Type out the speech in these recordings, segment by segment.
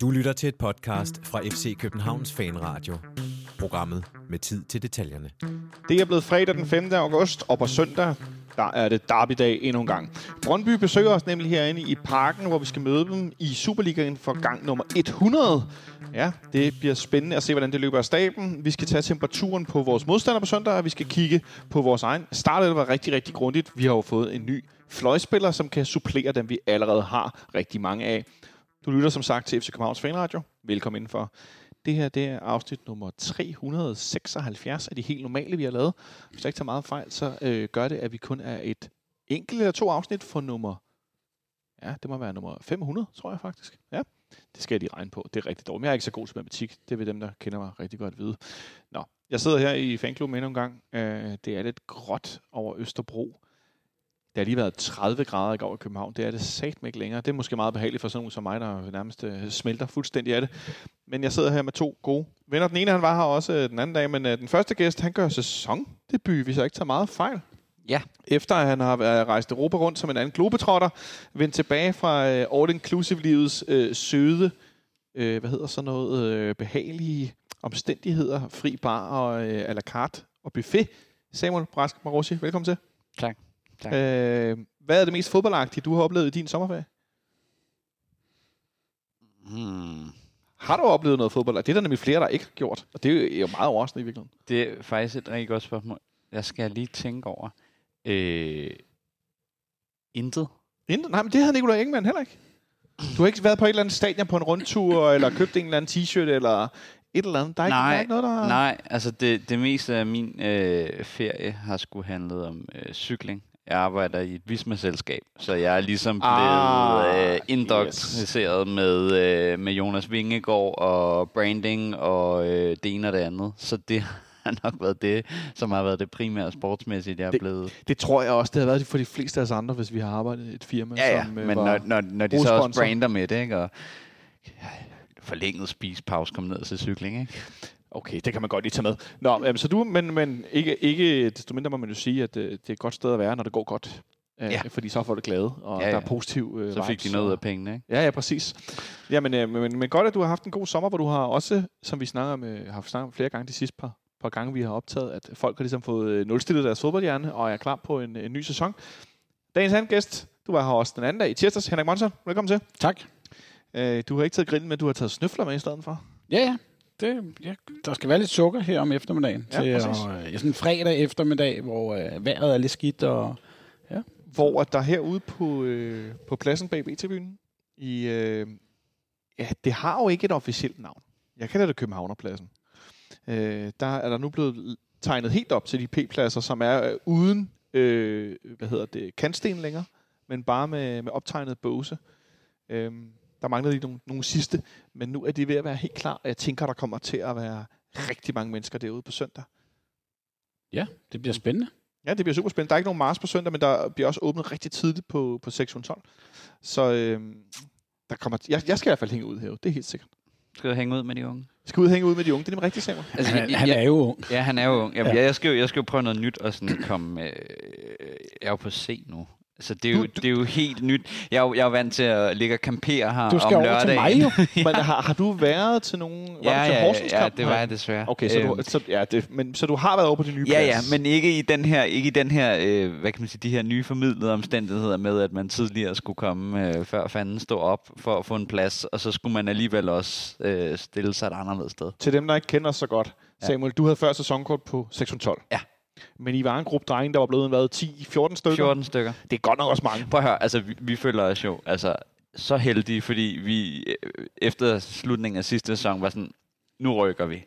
Du lytter til et podcast fra FC Københavns Fanradio. Programmet med tid til detaljerne. Det er blevet fredag den 5. august, og på søndag, der er det derbydag endnu en gang. Brøndby besøger os nemlig herinde i parken, hvor vi skal møde dem i Superligaen for gang nummer 100. Ja, det bliver spændende at se, hvordan det løber af staben. Vi skal tage temperaturen på vores modstander på søndag, og vi skal kigge på vores egen. Startet var rigtig, rigtig grundigt. Vi har jo fået en ny fløjspiller, som kan supplere dem, vi allerede har rigtig mange af. Du lytter som sagt til FC Københavns Fanradio. Velkommen indenfor. Det her det er afsnit nummer 376 af de helt normale, vi har lavet. Hvis jeg ikke tager meget fejl, så øh, gør det, at vi kun er et enkelt eller to afsnit for nummer... Ja, det må være nummer 500, tror jeg faktisk. Ja, det skal jeg lige regne på. Det er rigtig dårligt. Jeg er ikke så god til matematik. Det vil dem, der kender mig rigtig godt vide. Nå, jeg sidder her i fanklubben endnu en gang. Øh, det er lidt gråt over Østerbro. Det har lige været 30 grader i går i København. Det er det sat ikke længere. Det er måske meget behageligt for sådan nogen som mig, der nærmest øh, smelter fuldstændig af det. Men jeg sidder her med to gode venner. Den ene, han var her også øh, den anden dag, men øh, den første gæst, han gør sæsondebut, hvis jeg ikke tager meget fejl. Ja. Efter at han har rejst Europa rundt som en anden globetrotter, vendt tilbage fra øh, all-inclusive-livets øh, søde, øh, hvad hedder så noget, øh, behagelige omstændigheder, fri bar og øh, à la carte og buffet. Samuel Brask Marossi, velkommen til. Tak. Tak. Øh, hvad er det mest fodboldagtige, du har oplevet i din sommerferie? Hmm. Har du oplevet noget fodbold? Det er der nemlig flere, der ikke har gjort. Og det er jo meget overraskende i virkeligheden. Det er faktisk et rigtig godt spørgsmål. Jeg skal lige tænke over. Øh, intet. Intet? Nej, men det havde Nicolai Ingemann heller ikke. Du har ikke været på et eller andet stadion på en rundtur, eller købt en eller anden t-shirt, eller et eller andet. Der er, ikke, der er ikke noget, der... Nej, altså det, det meste af min øh, ferie har skulle handlet om øh, cykling. Jeg arbejder i et Visma-selskab, så jeg er ligesom blevet Ah, øh, indoktrineret med, øh, med Jonas Vingegaard og branding og øh, det ene og det andet. Så det har nok været det, som har været det primære sportsmæssigt, jeg er Det- blevet. Det tror jeg også, det har været for de fleste af os andre, hvis vi har arbejdet i et firma, Ja, ja, som øh, men når, når, når de så også brander med det, ikke? Og forlænget spisepause kom ned til cykling, ikke? Okay, det kan man godt lige tage med. Nå, jamen, så du, men, men ikke, ikke desto mindre må man jo sige, at øh, det er et godt sted at være, når det går godt. Øh, Ja. Fordi så får det glade, og Ja, der ja. er positiv øh, Så fik vibes, de noget og- af pengene, ikke? Ja, ja, præcis. Jamen, øh, men, men godt, at du har haft en god sommer, hvor du har også, som vi snakker om, øh, har snakket om flere gange de sidste par, par gange, vi har optaget, at folk har ligesom fået nulstillet deres fodboldhjerne, og er klar på en, en ny sæson. Dagens anden gæst, du var her også den anden dag i tirsdags. Henrik Monson, velkommen til. Tak. Øh, du har ikke taget grillen med, du har taget snøfler med i stedet for. Ja, ja. Det, ja. Der skal være lidt sukker her om eftermiddagen. Ja, til, præcis. og, øh, sådan en fredag eftermiddag, hvor øh, vejret er lidt skidt. Og, hvor at der herude på, øh, på pladsen bag BT-byen, i, øh, ja, det har jo ikke et officielt navn. Jeg kalder det Københavnerpladsen. Øh, der er der nu blevet tegnet helt op til de P-pladser, som er øh, uden, øh, hvad hedder det, kantsten længere, men bare med, med optegnet båse. Øh, der manglede lige nogle, nogle sidste, men nu er de ved at være helt klar, og jeg tænker, der kommer til at være rigtig mange mennesker derude på søndag. ja, det bliver spændende. Ja, det bliver super spændende. Der er ikke nogen mars på søndag, men der bliver også åbnet rigtig tidligt på, på sektion 12. Så øh, der kommer, jeg, jeg skal i hvert fald hænge ud her. Det er helt sikkert. Skal du hænge ud med de unge? Jeg skal ud hænge ud med de unge. Det er nemlig rigtigt, Samuel. Altså, Han, er- han er jo ung. Ja, han er jo ung. Jamen, Ja. ja. jeg, skal jo, jeg skal jo prøve noget nyt og sådan komme... Øh, jeg er jo på C nu. Så det er, jo, Du- du- det er jo helt nyt. Jeg er jo, jeg er jo vant til at ligge og campere her Du skal om over til lørdagen. mig jo. Men har, har du været til nogen... Var ja, du til ja, Horsens ja, det var jeg desværre. Okay, så, du, Øhm, så, ja, det, men, så du har været over på de nye Ja, ja, plads? men ikke i den her, ikke i den her, øh, hvad kan man sige, de her nye formidlede omstændigheder med, at man tidligere skulle komme øh, før fanden stå op for at få en plads, og så skulle man alligevel også øh, stille sig et anderledes sted. Til dem, der ikke kender os så godt. Ja. Samuel, du havde før sæsonkort på sektion 12. Ja. Men I var en gruppe drenge, der var blevet været 10-14 stykker. 14 stykker. Det er godt nok også mange. Prøv at høre, altså vi, vi føler os jo altså, så heldige, fordi vi øh, efter slutningen af sidste sæson var sådan, nu rykker vi.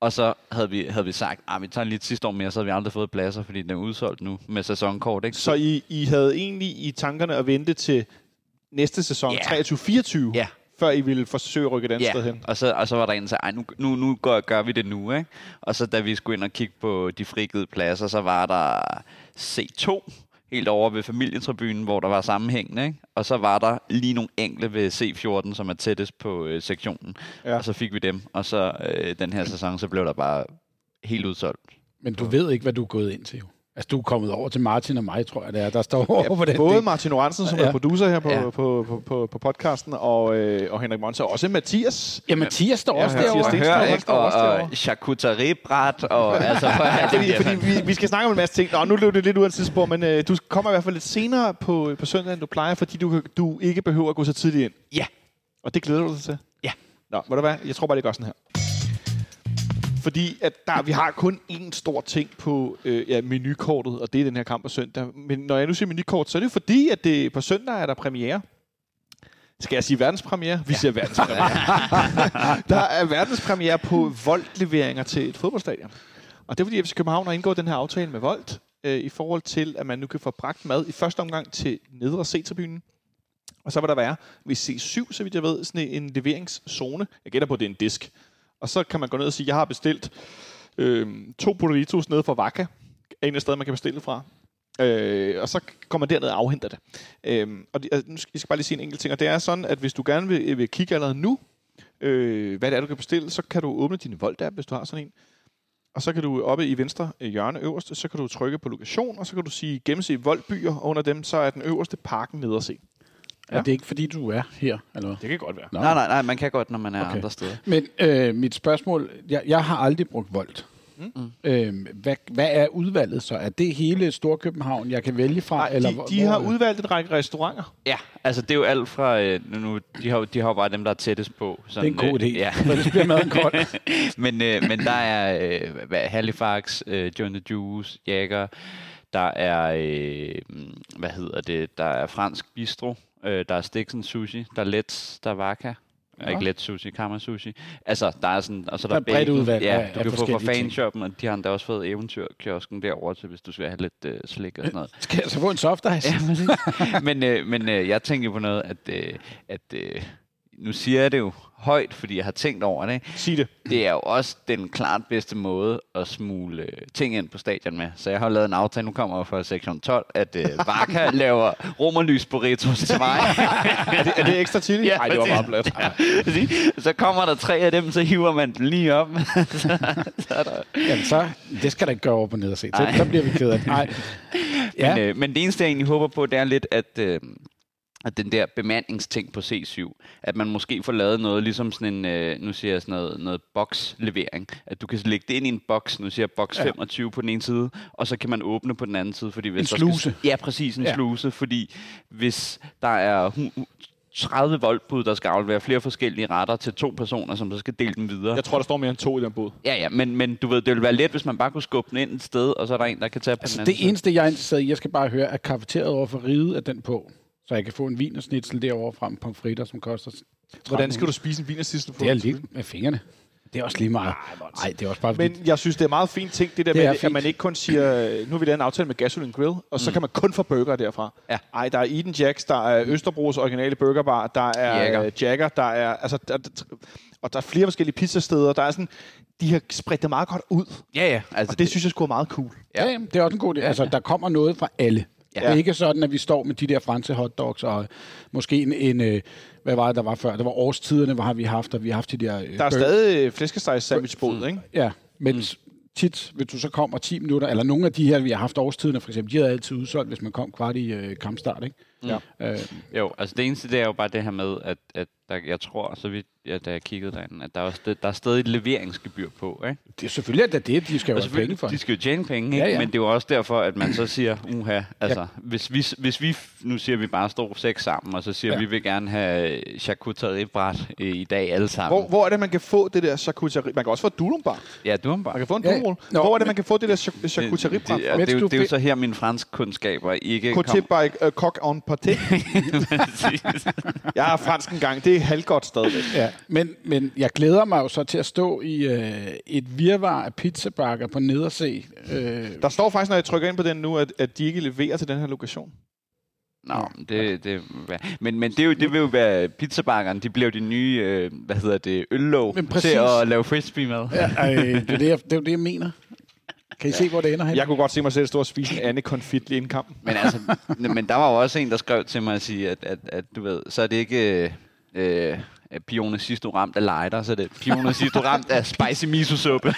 Og så havde vi, havde vi sagt, at vi tager lige et sidste år mere, så havde vi aldrig fået pladser, fordi den er udsolgt nu med sæsonkort. Ikke? Så I, I havde egentlig i tankerne at vente til næste sæson, Ja. 23-24, Ja. Før I ville forsøge at rykke et andet sted hen? og så, og så var der en, der sagde, "Ej, nu, nu, nu gør, gør vi det nu. Ikke? Og så da vi skulle ind og kigge på de frigivet pladser, så var der C2 helt over ved familietribunen, hvor der var sammenhængende. Ikke? Og så var der lige nogle enkle ved C14, som er tættest på øh, sektionen. Ja. Ja. Og så fik vi dem, og så øh, den her sæson, så blev der bare helt udsolgt. Men du ved ikke, hvad du er gået ind til jo. Altså, du er kommet over til Martin og mig, tror jeg, det er, der står over på den Både del. Martin Oransen, som Ja. er producer her på, Ja. på, på, på, på podcasten, og, øh, og Henrik Monsen, og også Mathias. Ja, Mathias står Ja, også Mathias derovre. Stenstrup. Hør, han ikke? Og, derovre. og charcuteriebræt, og altså... Er Fordi, fordi vi, vi skal snakke om en masse ting. Nå, nu løb det lidt ud af tidsspor, men øh, du kommer i hvert fald lidt senere på, på søndag, end du plejer, fordi du, du ikke behøver at gå så tidligt ind. Ja. Og det glæder du dig til? Ja. Nå, ved du hvad? Jeg tror bare, det gør sådan her. Fordi at der, vi har kun én stor ting på øh, ja, menukortet, og det er den her kamp på søndag. Men når jeg nu siger menukort, så er det fordi, at det, på søndag er der premiere. Skal jeg sige verdenspremiere? Vi ja. siger verdenspremiere. der er verdenspremiere på voldleveringer til et fodboldstadion. Og det er fordi FC København har indgået den her aftale med Volt, øh, i forhold til, at man nu kan få bragt mad i første omgang til nedre C-tribunen. Og så vil der være ved C7, så vidt jeg ved, sådan en leveringszone. Jeg gætter på, at det er en disk. Og så kan man gå ned og sige, jeg har bestilt øh, to burritos nede fra Vaka. En af steder, man kan bestille fra. Øh, og så kommer man derned og afhenter det. Øh, og de, altså, nu skal jeg skal bare lige sige en enkelt ting. Og det er sådan, at hvis du gerne vil, øh, vil kigge allerede nu, øh, hvad det er, du kan bestille, så kan du åbne din Volt-app, hvis du har sådan en. Og så kan du oppe i venstre øh, hjørne øverst, så kan du trykke på lokation, og så kan du sige gennemse Voldbyer, og under dem, så er den øverste parken nede at se. Ja. Er det ikke, fordi du er her, eller hvad? Det kan godt være. Nå. Nej, nej, nej, man kan godt, når man er Okay. andre steder. Men øh, mit spørgsmål, jeg, jeg har aldrig brugt Volt. Mm. Øh, hvad, hvad er udvalget så? Er det hele Storkøbenhavn, jeg kan vælge fra? Nej, eller de, hvor- de hvor- har udvalgt en række restauranter. Ja, altså det er jo alt fra... Øh, nu, de, har, jo- de har jo bare dem, der er tættest på. Det er Sådan, en god idé, Øh, ja. for ellers bliver maden kold. men, øh, men der er øh, hvad, Halifax, øh, John the Juice, Jagger. Der er, øh, hvad hedder det, der er fransk bistro. Øh, der er Stixen Sushi. Der er Let's, der er Vaka. Ja. Ikke let sushi, kammer sushi. Altså, der er sådan, og så er der, Der er bredt udvalg Ja, af- du kan få fra fanshoppen, og de har endda også fået eventyrkiosken derovre til, hvis du skal have lidt øh, slik og sådan noget. Skal jeg så få en soft ice? Ja, præcis. men øh, men øh, jeg tænker på noget, at, øh, at øh, nu siger jeg det jo højt, fordi jeg har tænkt over det. Sig det. Det er jo også den klart bedste måde at smule øh, ting ind på stadion med. Så jeg har lavet en aftale, nu kommer jeg fra sektion 12, at øh, Vaka laver romerlys burritos til mig. Er det, er det ekstra chili? Ja, Nej, det var meget blat. Præcis. så kommer der tre af dem, så hiver man den lige op. så, så er der, Jamen så, det skal der ikke gøre over på ned og se. Så, Nej. så bliver vi ked af det. Nej. Ja. Men, øh, men det eneste, jeg egentlig håber på, det er lidt, at, øh, at den der bemandingsting på C7, at man måske får lavet noget, ligesom sådan en, øh, nu siger jeg sådan noget, noget bokslevering, at du kan lægge det ind i en boks, nu siger jeg boks Ja. 25 på den ene side, og så kan man åbne på den anden side. Fordi hvis En sluse. Skal, ja, præcis, en Ja. sluse, fordi hvis der er hu- 30 voldbud, der skal aflevere flere forskellige retter til to personer, som så skal dele dem videre. Jeg tror, der står mere end to i den båd. Ja, ja, men, men du ved, det ville være let, hvis man bare kunne skubbe den ind et sted, og så er der en, der kan tage på Altså, den anden det eneste, jeg er interesseret i, jeg skal bare høre, er kafeteriet over for riget af den på, så jeg kan få en vinersnitzel derovre frem på fritter, som koster... Hvordan skal du spise en vinersistel på? Det er lige med fingrene. Det er også lige meget. Nej, det er også bare fordi... Men jeg synes, det er meget fint ting, det der Det med, at man ikke kun siger, nu har vi lavet en aftale med Gasoline Grill, og så kan man kun få burger derfra. Ja. Ej, der er Eden Jacks, der er Østerbros originale burgerbar, der er Jagger. Jagger, Jagger der er, altså, der, og der er flere forskellige pizzasteder, der er sådan, de har spredt det meget godt ud, Ja, ja. Altså, og det synes jeg skulle er meget cool. Ja, ja, det er også en god idé. Altså, der kommer noget fra alle. Ja. Det er ikke sådan, at vi står med de der franske hotdogs og måske en, en øh, hvad var det, der var før? Det var årstiderne, hvor har vi haft, og vi har haft de der... Øh, Der er bø- stadig flæskesteg sandwichbåd, ikke? Ja, men mm. tit, hvis du så kommer 10 minutter, eller nogle af de her, vi har haft årstiderne for eksempel, de havde altid udsolgt, hvis man kom kvart i øh, kampstart, ikke? Ja. Øh, Jo, altså det eneste, det er jo bare det her med, at, at der, jeg tror, så vidt, ja, da jeg kiggede derinde, at der er, også, der er stadig et leveringsgebyr på, ikke? det er selvfølgelig at det, er det, de skal jo have penge for. de skal jo tjene penge, ikke? Ja, Ja. Men det er jo også derfor, at man så siger, uha, altså, ja. hvis, vi, hvis vi, nu siger vi bare står seks sammen, og så siger Ja. vi vil gerne have charcuteriebræt øh, i dag alle sammen. Hvor, hvor er det, man kan få det der charcuterie? Man kan også få dulumbar. Ja, du har bare. Man kan få en Ja, ja. Nå, Hvor er det, men- man kan få det der char- charcuteriebræt det, det, det, er jo, du det er jo så her, mine fransk kundskaber ikke Côté kom. by uh, coq en pâté. Præcis. Jeg har fransk en gang. Det er halvgodt stadigvæk. Ja, men, men jeg glæder mig jo så til at stå i øh, et virvar af pizzabakker på nederse. Øh, Der står faktisk, når jeg trykker ind på den nu, at, at de ikke leverer til den her lokation. Nå, det, det, men, men det, er jo, det vil jo være pizzabakkerne, de bliver jo de nye, øh, hvad hedder det, Men til at lave frisbee med. ja, øh, det, er det, jeg, det er jo det, jeg mener. Kan I se, hvor det ender hen? Jeg kunne godt se mig selv stå og spise en Anne konfit lige inden kampen. Men altså, men der var jo også en, der skrev til mig at sige, at, at, at du ved, så er det ikke, øh, øh, Pione Sisto ramt af lighter, så det er Pione Sisto ramt af spicy miso-suppe.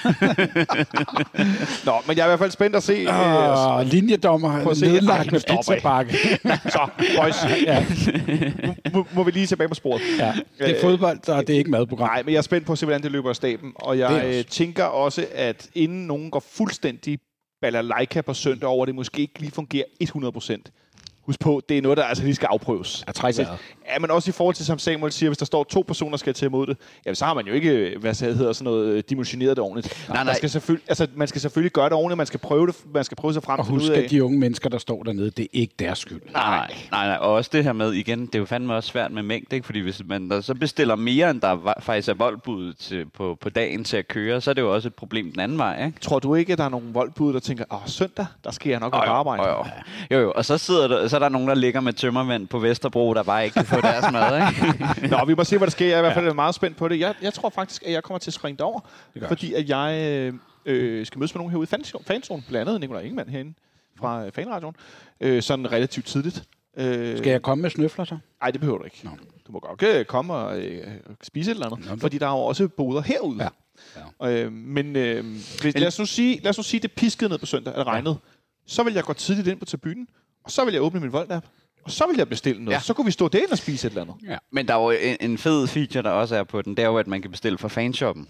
Nå, men jeg er i hvert fald spændt at se... øh, Og linjedommer se. Nedlagt med pizzabakke. så, boys. ja, Nu må vi lige tilbage på sporet. ja. Det er fodbold, og det er ikke madprogram. Nej, men jeg er spændt på at se, hvordan det løber af staben. Og jeg også. øh, tænker også, at inden nogen går fuldstændig balalaika på søndag over, det måske ikke lige fungerer 100%. Husk på, det er noget, der altså lige skal afprøves. Ja, træk vejret. Ja, men også i forhold til, som Samuel siger, hvis der står to personer, der skal tage imod det, jamen, så har man jo ikke, hvad så hedder sådan noget, øh, dimensioneret det ordentligt. Nej, nej. skal selvfølgelig, altså, man skal selvfølgelig gøre det ordentligt, man skal prøve det, man skal prøve sig frem Og til ud husk, af. at de unge mennesker, der står dernede, det er ikke deres skyld. Nej, nej, nej. Og også det her med, igen, det er jo fandme også svært med mængde, ikke? Fordi hvis man der så bestiller mere, end der faktisk er voldbud til, på, på dagen til at køre, så er det jo også et problem den anden vej, ikke? Tror du ikke, at der er nogle voldbud, der tænker, åh, søndag, der skal jeg nok på arbejde? Jo, jo. jo, jo. Og så, sidder der, så er der nogen, der ligger med tømmermænd på Vesterbro, der bare ikke kan få deres mad, ikke? Nå, vi må se, hvad der sker. Jeg er i hvert fald meget spændt på det. Jeg, jeg tror faktisk, at jeg kommer til at springe derover, fordi at jeg øh, øh, skal mødes med nogen herude i fanzone, fanzone blandt andet Nikolaj Ingemann herinde fra øh, Fanradioen, øh, sådan relativt tidligt. Øh, Skal jeg komme med snøfler så? Nej, det behøver du ikke. Nå. Du må godt øh, komme og øh, spise et eller andet, Nå, fordi der er jo også boder herude. Ja. Øh, men øh, hvis, lad, os nu sige, lad os nu sige, det piskede ned på søndag, eller regnede. Så vil jeg gå tidligt ind på tribunen, og så vil jeg åbne min Volt-app, og så vil jeg bestille noget. Ja. Så kunne vi stå derinde og spise et eller andet. Ja. Men der er jo en, en fed feature, der også er på den, det er jo, at man kan bestille fra fanshoppen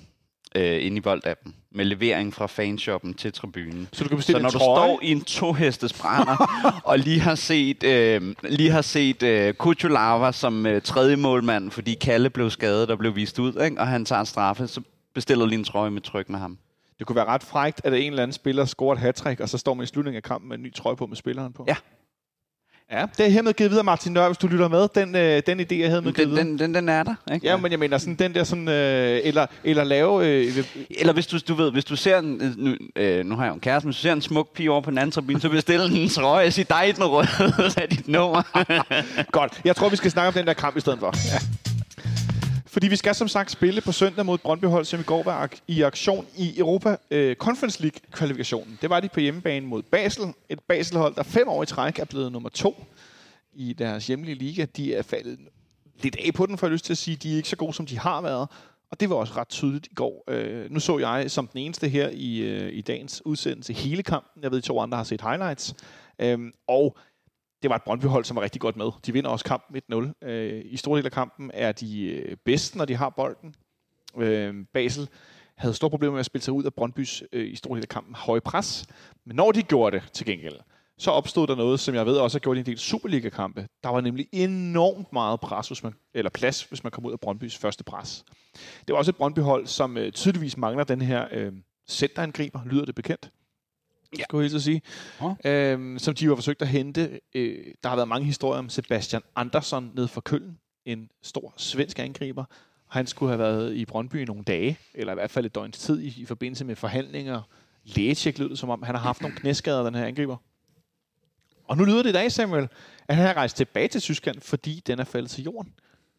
øh, inde i Volt-appen, med levering fra fanshoppen til tribunen. Så du kan Så bestille når en du trøje. står i en tohestes brænder, og lige har set, øh, lige har set øh, Kuchulava som øh, tredje målmand, fordi Kalle blev skadet og blev vist ud, ikke? og han tager en straffe, så bestiller lige en trøje med tryk med ham. Det kunne være ret frægt, at en eller anden spiller scorer et hat og så står man i slutningen af kampen med en ny trøje på med spilleren på. Ja. Ja, det er hermed givet videre, Martin Nør, hvis du lytter med. Den, øh, den idé er hermed givet Den, videre. den, den, den er der, ikke? Ja, men jeg mener sådan den der sådan, øh, eller, eller lave, øh, Eller hvis du, du ved, hvis du ser en, øh, nu, øh, nu har jeg jo en kæreste, men hvis du ser en smuk pige over på den anden tribune, så bestil en trøje og sig dig den røde af dit nummer. Godt. Jeg tror, vi skal snakke om den der kamp i stedet for. Ja. Fordi vi skal som sagt spille på søndag mod Brøndby-hold, som i går var i aktion i Europa øh, Conference League-kvalifikationen. Det var de på hjemmebane mod Basel. Et Basel-hold, der fem år i træk er blevet nummer to i deres hjemlige liga. De er faldet lidt af på den, for jeg lyst til at sige. De er ikke så gode, som de har været. Og det var også ret tydeligt i går. Øh, nu så jeg som den eneste her i, øh, i dagens udsendelse hele kampen. Jeg ved, at to andre har set highlights. Øh, og det var et Brøndby-hold, som var rigtig godt med. De vinder også kampen 1-0. Øh, I store del af kampen er de øh, bedste, når de har bolden. Øh, Basel havde store problemer med at spille sig ud af Brøndbys øh, i store del af kampen høje pres. Men når de gjorde det til gengæld, så opstod der noget, som jeg ved også har gjort i en del Superliga-kampe. Der var nemlig enormt meget pres, hvis man, eller plads, hvis man kom ud af Brøndbys første pres. Det var også et Brøndby-hold, som øh, tydeligvis mangler den her øh, centerangriber, lyder det bekendt. Ja. Skulle jeg at sige. Nå. Øhm, som de jo har forsøgt at hente. Øh, der har været mange historier om Sebastian Andersson ned for Køln. En stor svensk angriber. Han skulle have været i Brøndby i nogle dage, eller i hvert fald et døgns tid i, i forbindelse med forhandlinger. Lægetjek lød det som om, han har haft nogle knæskader, den her angriber. Og nu lyder det i dag, Samuel, at han har rejst tilbage til Tyskland, fordi den er faldet til jorden.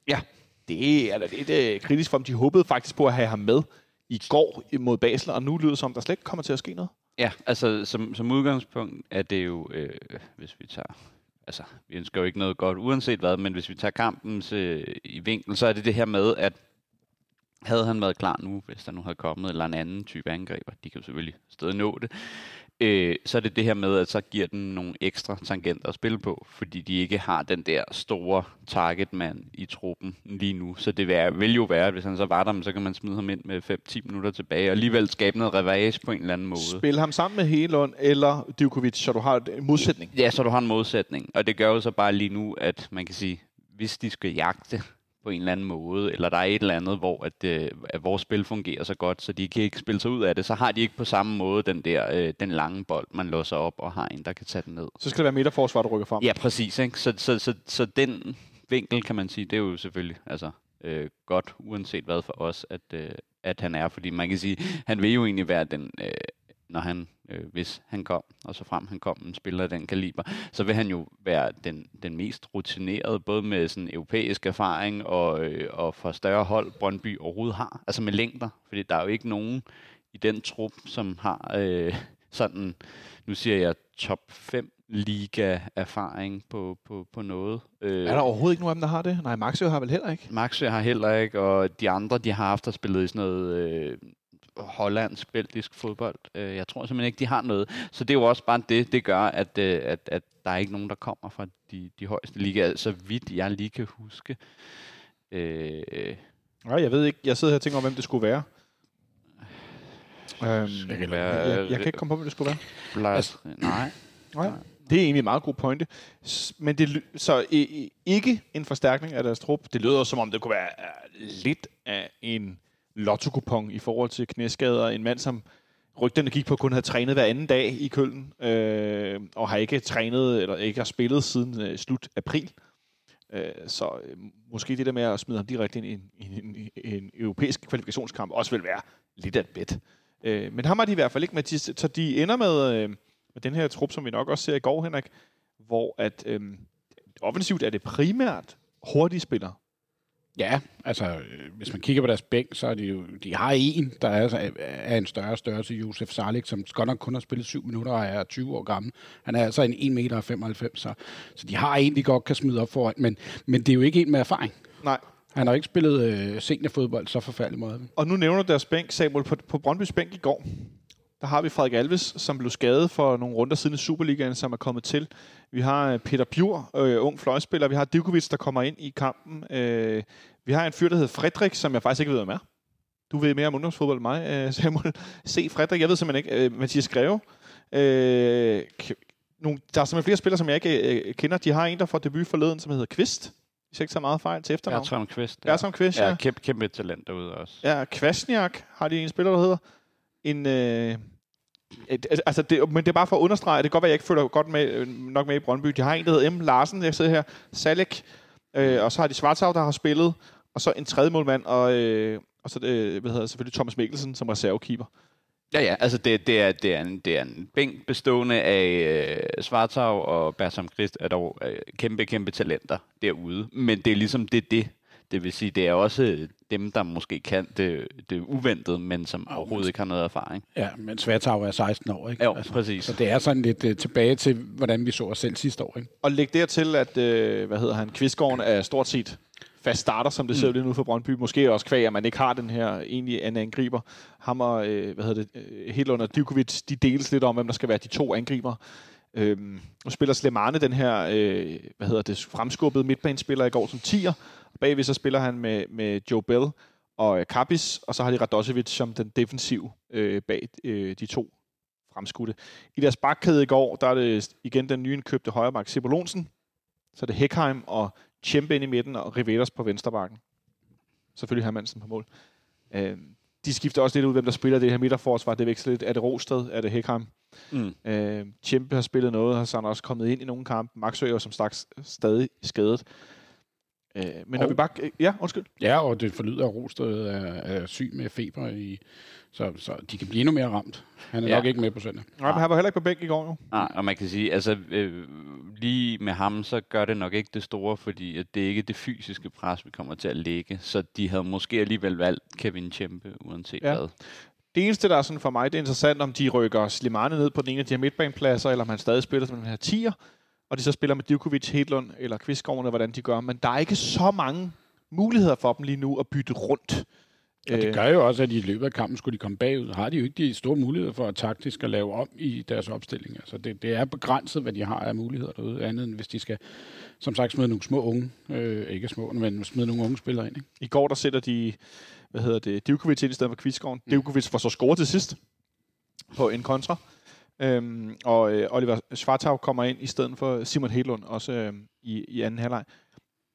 Ja. Det er da lidt øh, kritisk for dem. De håbede faktisk på at have ham med i går mod Basel, og nu lyder det som, om, der slet ikke kommer til at ske noget. Ja, altså som, som udgangspunkt er det jo, øh, hvis vi tager, altså vi ønsker jo ikke noget godt uanset hvad, men hvis vi tager kampens øh, i vinkel, så er det det her med, at havde han været klar nu, hvis der nu havde kommet eller en anden type angriber, de kan jo selvfølgelig stadig nå det, øh, så er det det her med, at så giver den nogle ekstra tangenter at spille på, fordi de ikke har den der store targetmand i truppen lige nu. Så det vil, vil jo være, at hvis han så var der, så kan man smide ham ind med 5-10 minutter tilbage, og alligevel skabe noget revage på en eller anden måde. Spil ham sammen med Helund eller Djokovic, så du har en modsætning. Ja, så du har en modsætning. Og det gør jo så bare lige nu, at man kan sige, hvis de skal jagte på en eller anden måde, eller der er et eller andet, hvor at, øh, at vores spil fungerer så godt, så de kan ikke spille sig ud af det, så har de ikke på samme måde den der øh, den lange bold, man låser op og har en, der kan tage den ned. Så skal det være midterforsvar, der rykker frem. Ja, præcis. Ikke? Så, så, så, så den vinkel, kan man sige, det er jo selvfølgelig altså, øh, godt, uanset hvad for os, at, øh, at han er. Fordi man kan sige, han vil jo egentlig være den, øh, når han, øh, hvis han kom, og så frem han kom, en spiller af den kaliber, så vil han jo være den, den mest rutinerede, både med sådan europæisk erfaring og, øh, og for større hold, Brøndby overhovedet har. Altså med længder, fordi der er jo ikke nogen i den trup, som har... Øh, sådan, nu siger jeg top 5 liga-erfaring på, på, på noget. Øh, Er der overhovedet ikke nogen af dem, der har det? Nej, Maxø har vel heller ikke. Maxø har heller ikke, og de andre, de har haft og spillet i sådan noget øh, hollandsk, belgisk fodbold. Øh, jeg tror simpelthen ikke, de har noget. Så det er jo også bare det, det gør, at, øh, at, at der er ikke nogen, der kommer fra de, de højeste ligaer, så vidt jeg lige kan huske. Øh, Nej, jeg ved ikke. Jeg sidder her og tænker om, hvem det skulle være. Øhm, Jeg kan være, jeg, jeg kan ikke komme på, hvem det skulle være. altså, nej. Nej. Det er egentlig en meget god pointe. Men det, så ikke en forstærkning af deres trup. Det lyder som om, det kunne være øh, lidt af en lotto i forhold til knæskader. En mand, som rygterne gik på, kun havde trænet hver anden dag i Køln, øh, og har ikke trænet eller ikke har spillet siden øh, slut april. Øh, så øh, måske det der med at smide ham direkte ind i en, i en, i en europæisk kvalifikationskamp også vil være lidt af et bet. Øh, men ham har de i hvert fald ikke med. Så de ender med, øh, med den her trup, som vi nok også ser i går, Henrik, hvor at øh, offensivt er det primært hurtige spillere. Ja, altså, øh, hvis man kigger på deres bænk, så er de jo, de har en, der er, er en større størrelse, Josef Salik, som godt nok kun har spillet 7 minutter og er 20 år gammel. Han er altså en 1,95 meter, så, så de har en, de godt kan smide op foran, men, men det er jo ikke en med erfaring. Nej. Han har ikke spillet øh, seniorfodbold så forfærdelig måde. Og nu nævner deres bænk, Samuel, på, på Brøndbys bænk i går. Der har vi Frederik Alves, som blev skadet for nogle runder siden i Superligaen, som er kommet til. Vi har øh, Peter Bjur, øh, ung fløjspiller. Vi har Divkovic, der kommer ind i kampen. Øh, vi har en fyr, der hedder Fredrik, som jeg faktisk ikke ved, hvem er. Du ved mere om ungdomsfodbold end mig, øh, Samuel. Se Fredrik, jeg ved simpelthen ikke. Øh, Mathias Greve. Øh, nogle, der er simpelthen flere spillere, som jeg ikke øh, kender. De har en, der får debut forleden, som hedder Kvist. Hvis jeg ikke så meget fejl til efternavn. Bertram Kvist. Bertram Kvist, ja. Ja, kæmpe, kæmpe talent derude også. Ja, Kvasniak har de en spiller, der hedder. En, øh, altså det, men det er bare for at understrege, det kan godt være, at jeg ikke følger godt med, øh, nok med i Brøndby. De har en, der hedder M. Larsen, jeg sidder her. Salek. Øh, og så har de Schwarzau, der har spillet. Og så en tredje målmand, og, øh, og så øh, hvad hedder, det, selvfølgelig Thomas Mikkelsen som reservekeeper. Ja, ja, altså det, det, er, det, er, en, det er en bænk bestående af øh, Svartau og Bertram Christ er dog øh, kæmpe, kæmpe talenter derude. Men det er ligesom det, det. Det vil sige, det er også dem, der måske kan det, det uventede, men som overhovedet ikke har noget erfaring. Ja, men Svertau er 16 år, ikke? Jo, præcis. Så det er sådan lidt uh, tilbage til, hvordan vi så os selv sidste år, ikke? Og læg dertil, at øh, hvad hedder han, Kvistgården er stort set fast starter, som det ser ud lige nu for Brøndby. Måske også kvæg, at man ikke har den her egentlig anden angriber. Ham og, øh, hvad hedder det, øh, Hedlund og Divkovic, de deles lidt om, hvem der skal være de to angriber. Øhm, nu spiller Slemane den her, øh, hvad hedder det, fremskubbede midtbanespiller i går som 10'er. Bagved så spiller han med, med Joe Bell og øh, Kapis, og så har de Radosevic som den defensiv øh, bag øh, de to fremskudte. I deres bakkæde i går, der er det igen den nye indkøbte højreback Sibol Olsen. Så er det Heckheim og Tjempe ind i midten, og Riveras på venstrebakken. Selvfølgelig Hermansen på mål. Øh, de skifter også lidt ud, hvem der spiller det her midterforsvar. Det veksler lidt. Er det Rosted? Er det Heckheim? Mm. Øh, Tjempe har spillet noget, og så også kommet ind i nogle kampe. Maxø er jo som sagt stadig skadet. Øh, men når Og- vi bare... Ja, undskyld. Ja, og det forlyder, at Rosted er, er syg med feber, i, så, så de kan blive endnu mere ramt. Han er Ja. nok ikke med på søndag. Nej, men han var heller ikke på bænk i går, jo. Nej, og man kan sige, altså øh, lige med ham, så gør det nok ikke det store, fordi at det er ikke det fysiske pres, vi kommer til at lægge. Så de havde måske alligevel valgt Kevin Tjempe, uanset ja. hvad. Det eneste, der er sådan for mig, det er interessant, om de rykker Slimane ned på den ene af de her midtbanepladser, eller om han stadig spiller som den her tier, og de så spiller med Divkovic, Hedlund eller Kvistgården, eller hvordan de gør. Men der er ikke så mange muligheder for dem lige nu at bytte rundt. Og det gør jo også, at i løbet af kampen skulle de komme bagud. Har de jo ikke de store muligheder for at taktisk at lave om i deres opstilling. Altså det, det er begrænset, hvad de har af muligheder derude, andet end hvis de skal, som sagt, smide nogle små unge, øh, ikke små, men smide nogle unge spillere ind. Ikke? I går, der sætter de, hvad hedder det, Divkovic ind i stedet for Kvistgården. Mm. Divkovic får så scoret til sidst på en kontra. Øhm, og øh, Oliver Schwartau kommer ind i stedet for Simon Hedlund, også øh, i, i anden halvleg.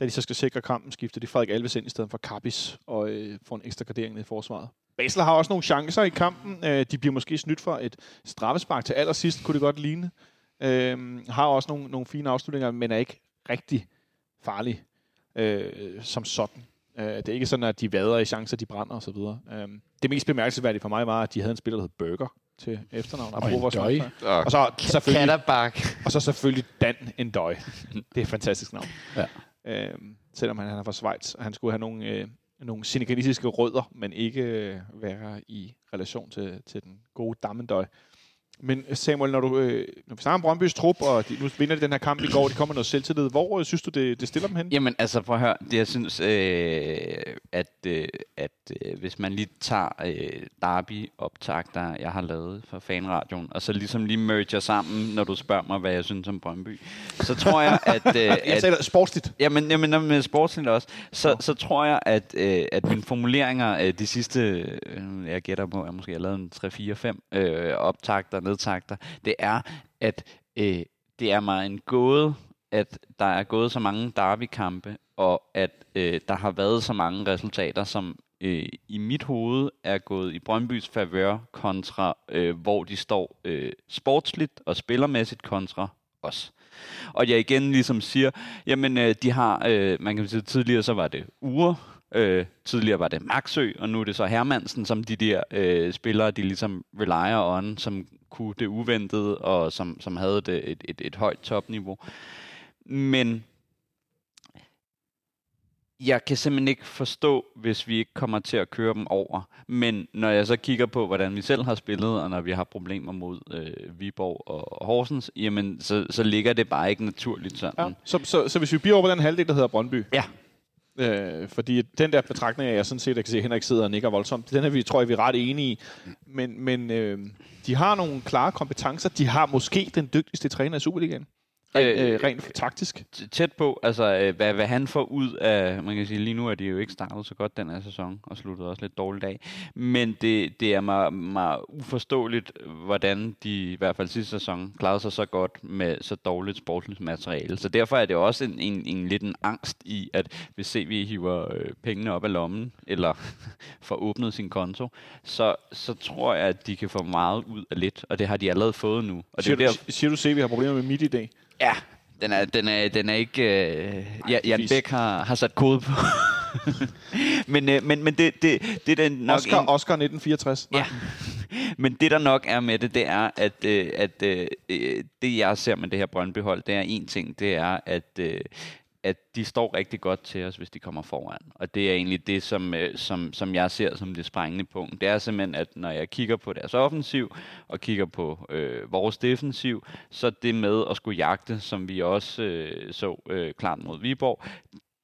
Da de så skal sikre kampen, skifter de Frederik Alves ind i stedet for Kappis, og øh, får en ekstra gardering ned i forsvaret. Basel har også nogle chancer i kampen. Øh, de bliver måske snydt for et straffespark til allersidst, kunne det godt ligne. Øh, har også nogle, nogle fine afslutninger, men er ikke rigtig farlig øh, som sådan. Øh, det er ikke sådan, at de vader i chancer, de brænder osv. Øh, det mest bemærkelsesværdige for mig var, at de havde en spiller, der hed Burger til efternavn. Og en døj. Og så selvfølgelig, Katterbak. og så selvfølgelig Dan Endøj. Det er et fantastisk navn. Ja. Øhm, selvom han, han er fra Schweiz, og han skulle have nogle, øh, nogle senegalisiske rødder, men ikke øh, være i relation til, til den gode Dammendøj. Men Samuel, når, du, øh, når vi snakker om Brøndby's trup, og de, nu vinder de den her kamp i går, de kommer noget selvtillid, hvor øh, synes du, det, det stiller dem hen? Jamen, altså, prøv at høre. Det, jeg synes, øh, at, øh, at øh, hvis man lige tager øh, Derby-optagter, jeg har lavet for fanradioen, og så ligesom lige merger sammen, når du spørger mig, hvad jeg synes om Brøndby, så tror jeg, at... Øh, jeg at sportsligt. Jamen, jamen med øh, sportsligt også. Så, så tror jeg, at, øh, at mine formuleringer øh, de sidste, øh, jeg gætter på, jeg måske har lavet en 3-4-5 øh, optagter, nedtagter, det er, at øh, det er mig en gåde, at der er gået så mange derbykampe, og at øh, der har været så mange resultater, som øh, i mit hoved er gået i Brøndbys favør kontra, øh, hvor de står øh, sportsligt og spillermæssigt kontra os. Og jeg igen ligesom siger, jamen øh, de har, øh, man kan sige tidligere så var det uger, øh, tidligere var det Maxø, og nu er det så Hermansen, som de der øh, spillere, de ligesom relyer on, som kunne det uventede, og som, som havde det, et, et, et højt topniveau. Men jeg kan simpelthen ikke forstå, hvis vi ikke kommer til at køre dem over. Men når jeg så kigger på, hvordan vi selv har spillet, og når vi har problemer mod øh, Viborg og Horsens, jamen, så, så ligger det bare ikke naturligt sådan. Ja. Så, så, så hvis vi bliver over på den halvdel, der hedder Brøndby. Ja. Øh, fordi den der betragtning, jeg sådan set, jeg kan se, at Henrik sidder og nikker voldsomt, den er vi, tror jeg, vi er ret enige i. Men, men øh, de har nogle klare kompetencer. De har måske den dygtigste træner i Superligaen. Rent, øh, rent taktisk. Tæt på, altså øh, hvad, hvad han får ud af, man kan sige, lige nu er de jo ikke startet så godt den her sæson, og sluttet også lidt dårligt af. Men det, det er mig, mig uforståeligt, hvordan de i hvert fald sidste sæson klarede sig så godt med så dårligt sportsligt materiale. Så derfor er det også en, en, en lidt en angst i, at hvis vi hiver øh, pengene op af lommen, eller får åbnet sin konto, så, så tror jeg, at de kan få meget ud af lidt, og det har de allerede fået nu. Og siger, det er du, der... siger du, vi har problemer med midt i dag? Ja, den er, den er, den er ikke... Øh, ja, Jan Bæk har, har sat kode på. men, øh, men, men det, det, det er den nok... Oscar, en, Oscar 1964. Ja. men det, der nok er med det, det er, at, øh, at øh, det, jeg ser med det her Brøndby-hold, det er en ting, det er, at, øh, at de står rigtig godt til os, hvis de kommer foran. Og det er egentlig det, som, øh, som, som jeg ser som det sprængende punkt. Det er simpelthen, at når jeg kigger på deres offensiv, og kigger på øh, vores defensiv, så det med at skulle jagte, som vi også øh, så øh, klart mod Viborg,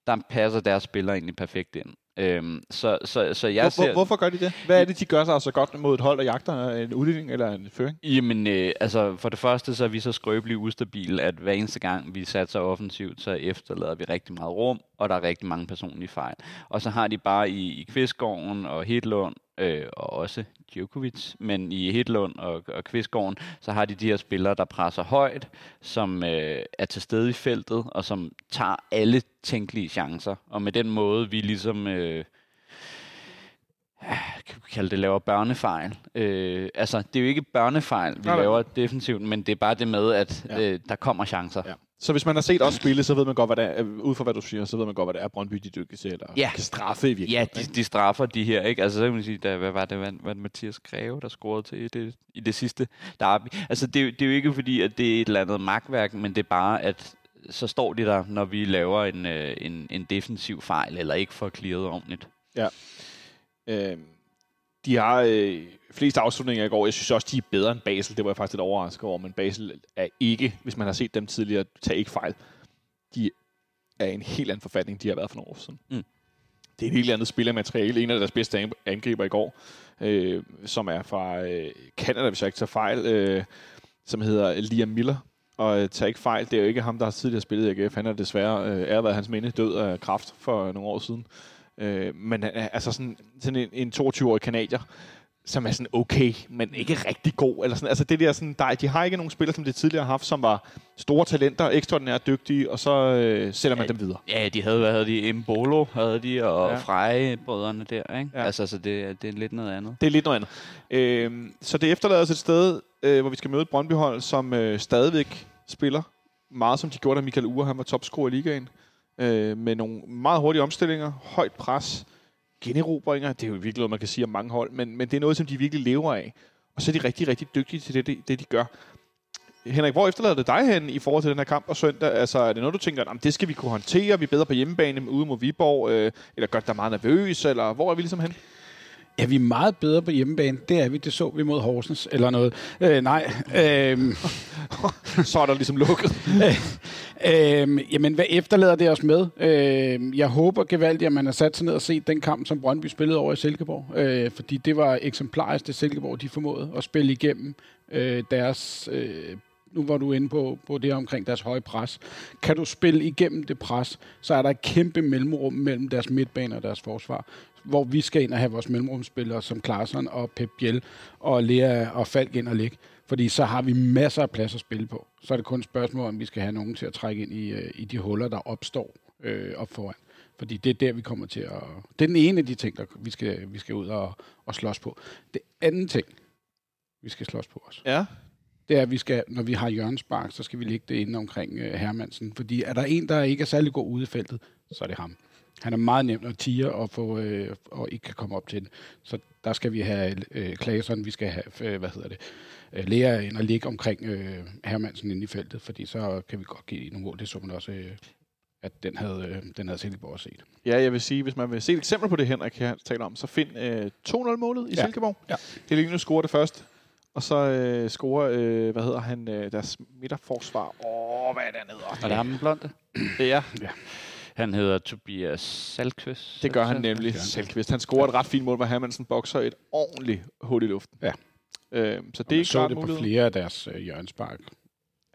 der passer deres spillere egentlig perfekt ind. Øhm, så, så, så jeg Hvor, ser... Hvorfor gør de det? Hvad er det, de gør sig så godt mod et hold, der jagter en udligning eller en føring? Jamen, øh, altså for det første, så er vi så skrøbelige ustabile, at hver eneste gang, vi satser offensivt, så efterlader vi rigtig meget rum, og der er rigtig mange personlige fejl. Og så har de bare i, i Kvistgården og Hedlund, øh, og også Djokovic, men i Hedlund og, og Kvistgården, så har de de her spillere, der presser højt, som øh, er til stede i feltet, og som tager alle tænkelige chancer. Og med den måde, vi ligesom... Øh, kan vi kalde det, laver børnefejl. Øh, altså, det er jo ikke børnefejl, vi nej, laver defensivt, men det er bare det med, at ja. øh, der kommer chancer. Ja. Så hvis man har set os spille, så ved man godt, hvad det er, ud fra hvad du siger, så ved man godt, hvad det er, Brøndby de dykker til, eller ja. kan straffe i virkeligheden. Ja, de, de, straffer de her, ikke? Altså, så kan man sige, der, hvad var det, hvad, hvad Mathias Greve, der scorede til i det, i det sidste derby. Altså, det, det er jo ikke fordi, at det er et eller andet magtværk, men det er bare, at så står de der, når vi laver en, øh, en, en defensiv fejl, eller ikke får clearet ordentligt. Ja. Øh, de har øh, flest afslutninger i går. Jeg synes også, de er bedre end Basel. Det var jeg faktisk lidt overrasket over, men Basel er ikke, hvis man har set dem tidligere, tag ikke fejl. De er en helt anden forfatning, de har været for nogle år siden. Mm. Det er en helt andet spillermateriale. En af deres bedste angriber i går, øh, som er fra øh, Canada, hvis jeg ikke tager fejl, øh, som hedder Liam Miller. Og øh, tag ikke fejl, det er jo ikke ham, der har tidligere spillet i AGF. Han er desværre, øh, er været hans minde død af kraft for nogle år siden. Øh, men øh, altså sådan, sådan en, en 22-årig kanadier, som er sådan okay, men ikke rigtig god. Eller sådan. Altså det der sådan, der, de har ikke nogen spillere, som de tidligere har haft, som var store talenter, ekstraordinært dygtige, og så øh, sætter man ja, dem videre. Ja, de havde, hvad havde de? Embolo havde de, og ja. Freje-brødrene der, ikke? Ja. Altså, så det, det er lidt noget andet. Det er lidt noget andet. Øh, så det efterlader os et sted, øh, hvor vi skal møde et Brøndby-hold, som øh, stadigvæk spiller meget, som de gjorde, da Michael Ure, han var topscorer i ligaen øh, med nogle meget hurtige omstillinger, højt pres, generobringer. Det er jo virkelig noget, man kan sige om mange hold, men, men det er noget, som de virkelig lever af. Og så er de rigtig, rigtig dygtige til det, det, det de gør. Henrik, hvor efterlader det dig hen i forhold til den her kamp på søndag? Altså, er det noget, du tænker, at det skal vi kunne håndtere, vi er bedre på hjemmebane ude mod Viborg, øh, eller gør det dig meget nervøs, eller hvor er vi ligesom hen? Er vi meget bedre på hjemmebane? Det er vi. Det så vi mod Horsens eller noget. Øh, nej. Øh, Så er der ligesom lukket. øh, jamen, hvad efterlader det os med? Øh, jeg håber gevaldigt, at man har sat sig ned og set den kamp, som Brøndby spillede over i Silkeborg. Øh, fordi det var eksemplarisk, det Silkeborg de formåede at spille igennem øh, deres... Øh, nu var du inde på, på det omkring deres høje pres. Kan du spille igennem det pres, så er der et kæmpe mellemrum mellem deres midtbane og deres forsvar, hvor vi skal ind og have vores mellemrumspillere som Klaarsson og Pep Biel og Lea og Falk ind og ligge. Fordi så har vi masser af plads at spille på. Så er det kun et spørgsmål, om vi skal have nogen til at trække ind i, øh, i de huller, der opstår øh, op foran. Fordi det er der, vi kommer til at... Det er den ene af de ting, der vi skal, vi skal ud og, og slås på. Det anden ting, vi skal slås på os, Ja. det er, at vi skal, når vi har Jørgens Spark, så skal vi ligge det inde omkring øh, Hermansen. Fordi er der en, der ikke er særlig god ude i feltet, så er det ham. Han er meget nem at tire og, få, øh, og ikke kan komme op til den. Så der skal vi have øh, Klaasson, vi skal have, øh, hvad hedder det, øh, Lea ind og ligge omkring øh, Hermansen inde i feltet, fordi så kan vi godt give nogle mål. Det så man også, øh, at den havde, øh, den havde Silkeborg set. Ja, jeg vil sige, hvis man vil se et eksempel på det, Henrik her taler om, så find øh, 2-0-målet i Ja. Silkeborg. Ja. Helene scorer det først. Og så øh, scorer, øh, hvad hedder han, øh, deres midterforsvar. Åh, hvad er det, han hedder? Og det er ham den blonde. Det er. Han hedder Tobias Salkvist. Det gør han nemlig. gør han. Scorer et ret fint mål, hvor Hermansen bokser et ordentligt hul i luften. Ja. Øh, så Det er så det på mulighed. flere af deres øh, Jørgens Spark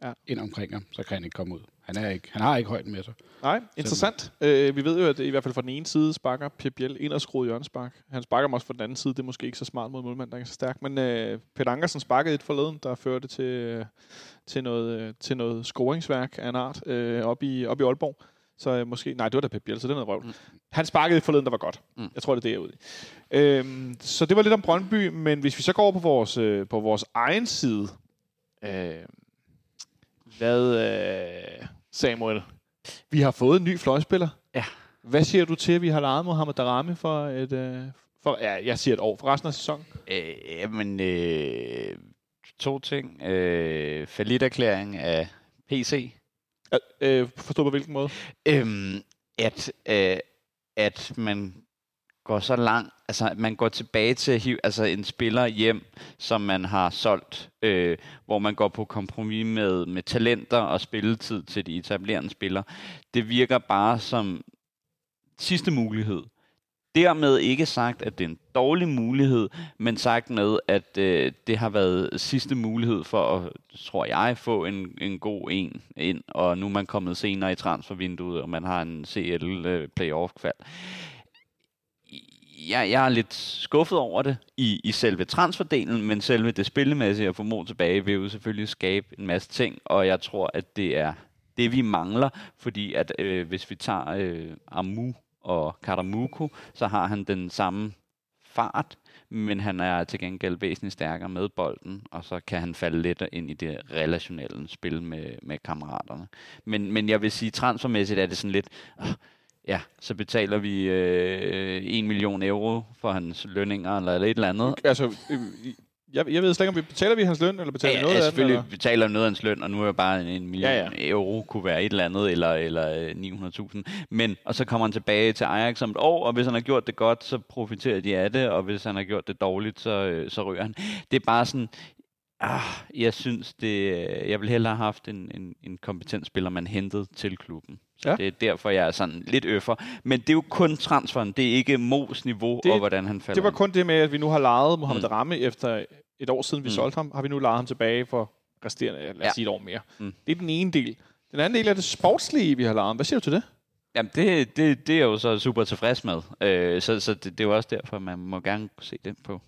Ja. ind omkring ham, så kan han ikke komme ud. Han, er ikke, han har ikke højden med sig. Nej, interessant. Øh, vi ved jo, at i hvert fald fra den ene side sparker Pep Biel ind og skruet hjørnespark. Han sparker dem også fra den anden side. Det er måske ikke så smart mod målmand, der er så stærk. Men øh, Peter Ankersen sparkede et forleden, der førte til, øh, til, noget, øh, til noget scoringsværk af en art øh, op, i, op i Aalborg. Så øh, måske... Nej, det var da Pep Biel, så det er noget røvl. Mm. Han sparkede forleden, der var godt. Mm. Jeg tror, det er det, jeg er ude i. Øhm, så det var lidt om Brøndby, men hvis vi så går over på vores, øh, på vores egen side... Øh, hvad, øh, Samuel? Vi har fået en ny fløjspiller. Ja. Hvad siger du til, at vi har lejet Mohamed Darami for et... Øh, for, ja, jeg siger et år. For resten af sæsonen. Øh, jamen, øh, to ting. Øh, erklæring af PC. Øh, forstå på hvilken måde? Øhm, at, øh, at man går så langt, altså man går tilbage til at hive altså en spiller hjem, som man har solgt, øh, hvor man går på kompromis med, med talenter og spilletid til de etablerende spillere. Det virker bare som sidste mulighed. Dermed ikke sagt, at det er en dårlig mulighed, men sagt med, at øh, det har været sidste mulighed for at, tror jeg, få en, en god en ind, og nu er man kommet senere i transfervinduet, og man har en CL-playoff-kval. Øh, jeg, jeg er lidt skuffet over det i, i selve transferdelen, men selve det spillemæssige at få mod tilbage vil jo selvfølgelig skabe en masse ting, og jeg tror, at det er det, vi mangler, fordi at øh, hvis vi tager øh, Amu og Karamuko, så har han den samme fart, men han er til gengæld væsentligt stærkere med bolden, og så kan han falde lidt ind i det relationelle spil med, med kammeraterne. Men, men jeg vil sige, transfermæssigt er det sådan lidt, øh, ja, så betaler vi øh, 1 million euro for hans lønninger, eller et eller andet. Altså, øh, jeg, jeg ved slet ikke, om vi betaler vi hans løn, eller betaler vi Ja, noget ja, af den? selvfølgelig Eller? betaler noget af hans løn, og nu er det bare en million Ja, ja, ja. ja. euro, kunne være et eller andet, eller, eller øh, 900.000. Men, og så kommer han tilbage til Ajax om et år, og hvis han har gjort det godt, så profiterer de af det, og hvis han har gjort det dårligt, så, øh, så rører han. Det er bare sådan, ah, jeg synes, det, øh, jeg vil hellere have haft en, en, en kompetent spiller, man hentede til klubben. Så Ja. det er derfor, jeg er sådan lidt øffer. Men det er jo kun transferen, det er ikke Mos niveau, Det- og hvordan han falder Det var kun det med, at vi nu har lejet Mohamed Mm. Darami efter et år siden, vi Mm. solgte ham. Har vi nu lejet ham tilbage for resterende, lad os Ja. sige et år mere. Mm. Det er den ene del. Den anden del er det sportslige, vi har lejet ham. Hvad siger du til det? Jamen, det, det, det er jeg jo så super tilfreds med. Øh, så så det, det er jo også derfor, man må gerne se den på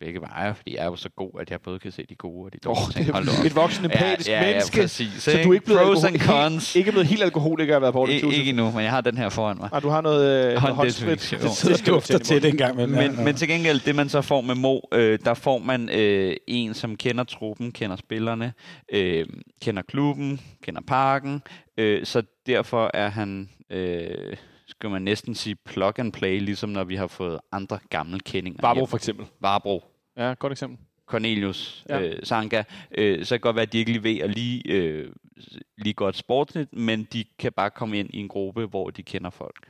begge veje, fordi jeg er jo så god, at jeg både kan se de gode og de dårlige oh, ting. det Hold er et voksen empatisk ja, ja, menneske. Ja, præcis, så du er ikke blevet, Pros and cons. helt, ikke blevet helt alkoholiker at være på I, ikke endnu, men jeg har den her foran mig. Nej, du har noget øh, Hånd- håndsprit. det- dufter til det engang. Men, Men, men til gengæld, det man så får med Mo, øh, der får man øh, en, som kender truppen, kender spillerne, øh, kender klubben, kender parken, øh, så derfor er han, øh, skal man næsten sige, plug and play, ligesom når vi har fået andre gamle kendinger. Barbro hjem. for eksempel. Varbro. Ja, godt eksempel. Cornelius, Ja. ja. øh, Sanka, øh, så kan det godt være, at de ikke lige ved at lige, øh, lige godt sportsligt, men de kan bare komme ind i en gruppe, hvor de kender folk.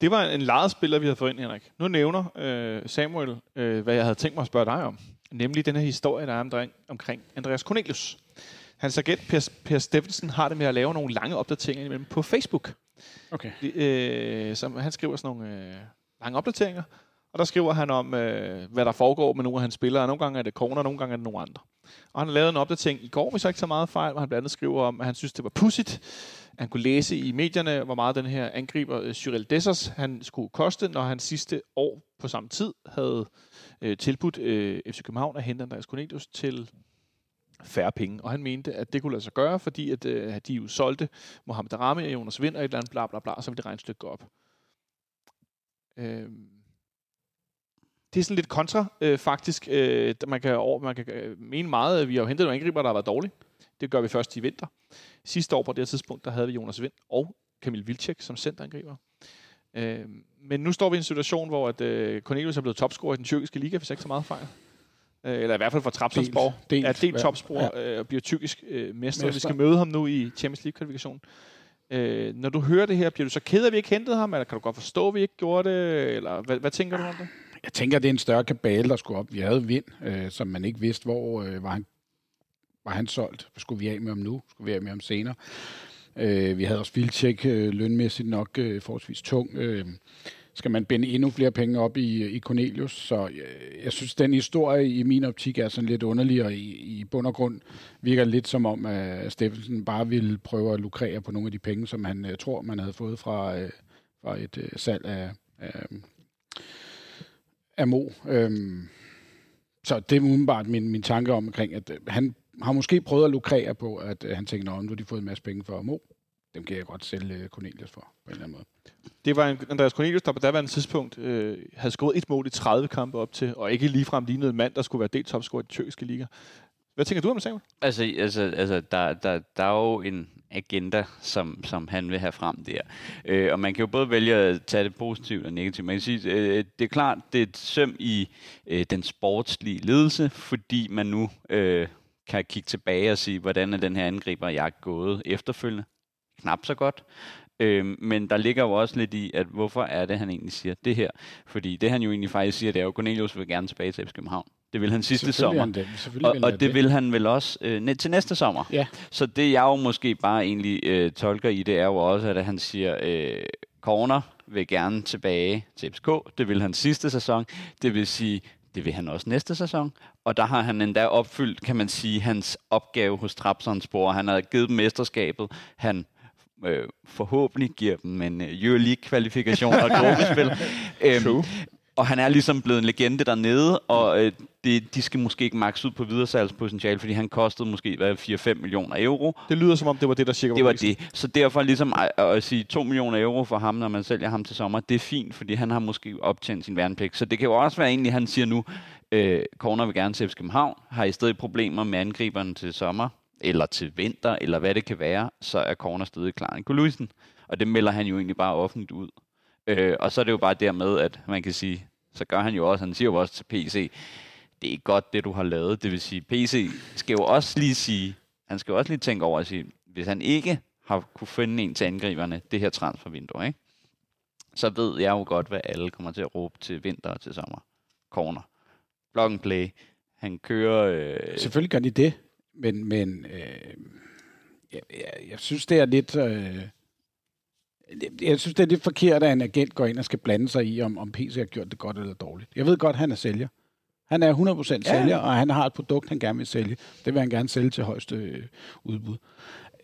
Det var en lejet spiller, vi havde fået ind, Henrik. Nu nævner øh, Samuel, øh, hvad jeg havde tænkt mig at spørge dig om. Nemlig den her historie, der er omkring, omkring Andreas Cornelius. Hans agent, Per, per Steffensen, har det med at lave nogle lange opdateringer imellem på Facebook. Okay. Øh, som, han skriver sådan nogle øh, lange opdateringer, og der skriver han om, øh, hvad der foregår med nogle af hans spillere. Nogle gange er det corner, nogle gange er det nogle andre. Og han lavede en opdatering i går, hvis jeg ikke så meget fejl, hvor han blandt andet skriver om, at han synes, det var pudsigt. Han kunne læse i medierne, hvor meget den her angriber, øh, Cyril Dessers, han skulle koste, når han sidste år på samme tid havde øh, tilbudt øh, FC København at hente Andreas Cornelius til færre penge. Og han mente, at det kunne lade sig gøre, fordi at, øh, de jo solgte Mohamed Darami og Jonas Vind og et eller andet bla bla bla, så ville det regnstykke gå op. Øh, det er sådan lidt kontra, øh, faktisk. Øh, man kan, over, man kan øh, mene meget, at vi har hentet nogle angriber, der har været dårlige. Det gør vi først i vinter. Sidste år på det her tidspunkt, der havde vi Jonas Vind og Kamil Vilcek som centerangriber. Øh, men nu står vi i en situation, hvor at, øh, Cornelius er blevet topscorer i den tyrkiske liga, hvis jeg ikke så meget fejl. Øh, eller i hvert fald for Trabzonspor. Delt, ja, delt topspor Ja. øh, og bliver tyrkisk øh, mester. Mester. Vi skal møde ham nu i Champions League-kvalifikationen. Øh, når du hører det her, bliver du så ked af, at vi ikke hentede ham, eller kan du godt forstå, at vi ikke gjorde det, eller hvad, hvad tænker du om det? Jeg tænker, det er en større kabale, der skulle op. Vi havde vind, øh, som man ikke vidste, hvor øh, var, han, var han solgt. Skulle vi af med ham nu? Skulle vi af med ham senere? Øh, vi havde også Vilcek øh, lønmæssigt nok øh, forholdsvis tung. Øh, skal man binde endnu flere penge op i, i Cornelius? Så jeg, jeg synes, den historie i min optik er sådan lidt underlig, og i, i bund og grund virker lidt som om, at Steffensen bare ville prøve at lukrere på nogle af de penge, som han øh, tror, man havde fået fra, øh, fra et øh, salg af, af, af Mo. Øhm, så det er umiddelbart min, min tanke omkring, at øh, han har måske prøvet at lukrere på, at øh, han tænker, at nu har de fået en masse penge for Mo. Dem kan jeg godt sælge øh, Cornelius for, på en eller anden måde. Det var en Andreas Cornelius, der på daværende tidspunkt øh, havde scoret et mål i 30 kampe op til, og ikke ligefrem lignede en mand, der skulle være delt topscorer i den tyrkiske liga. Hvad tænker du om det, Samuel? Altså, altså, altså der, der, der er jo en agenda, som, som han vil have frem der. Øh, og man kan jo både vælge at tage det positivt og negativt. Man kan sige, øh, det er klart, det er et søm i øh, den sportslige ledelse, fordi man nu øh, kan kigge tilbage og sige, hvordan er den her angriber jeg gået efterfølgende. Knap så godt. Øh, men der ligger jo også lidt i, at hvorfor er det, han egentlig siger det her? Fordi det, han jo egentlig faktisk siger, det er jo, at Cornelius vil gerne tilbage til FC København. Det vil han sidste sommer. er han det. Og, vil og det vil han vel også øh, til næste sommer. Ja. Så det jeg jo måske bare egentlig øh, tolker i, det er jo også, at han siger, øh, Corner vil gerne tilbage til FCK. Det vil han sidste sæson. Det vil sige, det vil han også næste sæson. Og der har han endda opfyldt, kan man sige, hans opgave hos Trabzonspor. Han har givet mesterskabet. Han øh, forhåbentlig giver dem en øh, Euroleague-kvalifikation og et gruppespil. øhm, og han er ligesom blevet en legende dernede, og øh, det, de skal måske ikke max ud på videresalgspotentiale, fordi han kostede måske hvad, 4-5 millioner euro. Det lyder som om, det var det, der cirka Det var prisen. det. Så derfor ligesom at, at sige 2 millioner euro for ham, når man sælger ham til sommer, det er fint, fordi han har måske optjent sin værnepligt. Så det kan jo også være egentlig, han siger nu, øh, Corner vil gerne til København, har i stedet problemer med angriberen til sommer, eller til vinter, eller hvad det kan være, så er Corner stadig klar i kulissen. Og det melder han jo egentlig bare offentligt ud. Øh, og så er det jo bare dermed, at man kan sige, så gør han jo også, han siger jo også til PC, det er godt det, du har lavet. Det vil sige, PC skal jo også lige sige, han skal jo også lige tænke over at sige, hvis han ikke har kunne finde en til angriberne, det her transfervindue, ikke? så ved jeg jo godt, hvad alle kommer til at råbe til vinter og til sommer. Corner. Block and play. Han kører... Øh, Selvfølgelig gør de det, men, men øh, jeg, jeg, jeg synes, det er lidt... Øh, jeg synes, det er lidt forkert, at en agent går ind og skal blande sig i, om, om PC har gjort det godt eller dårligt. Jeg ved godt, at han er sælger. Han er 100% sælger, og han har et produkt, han gerne vil sælge. Det vil han gerne sælge til højeste øh, udbud.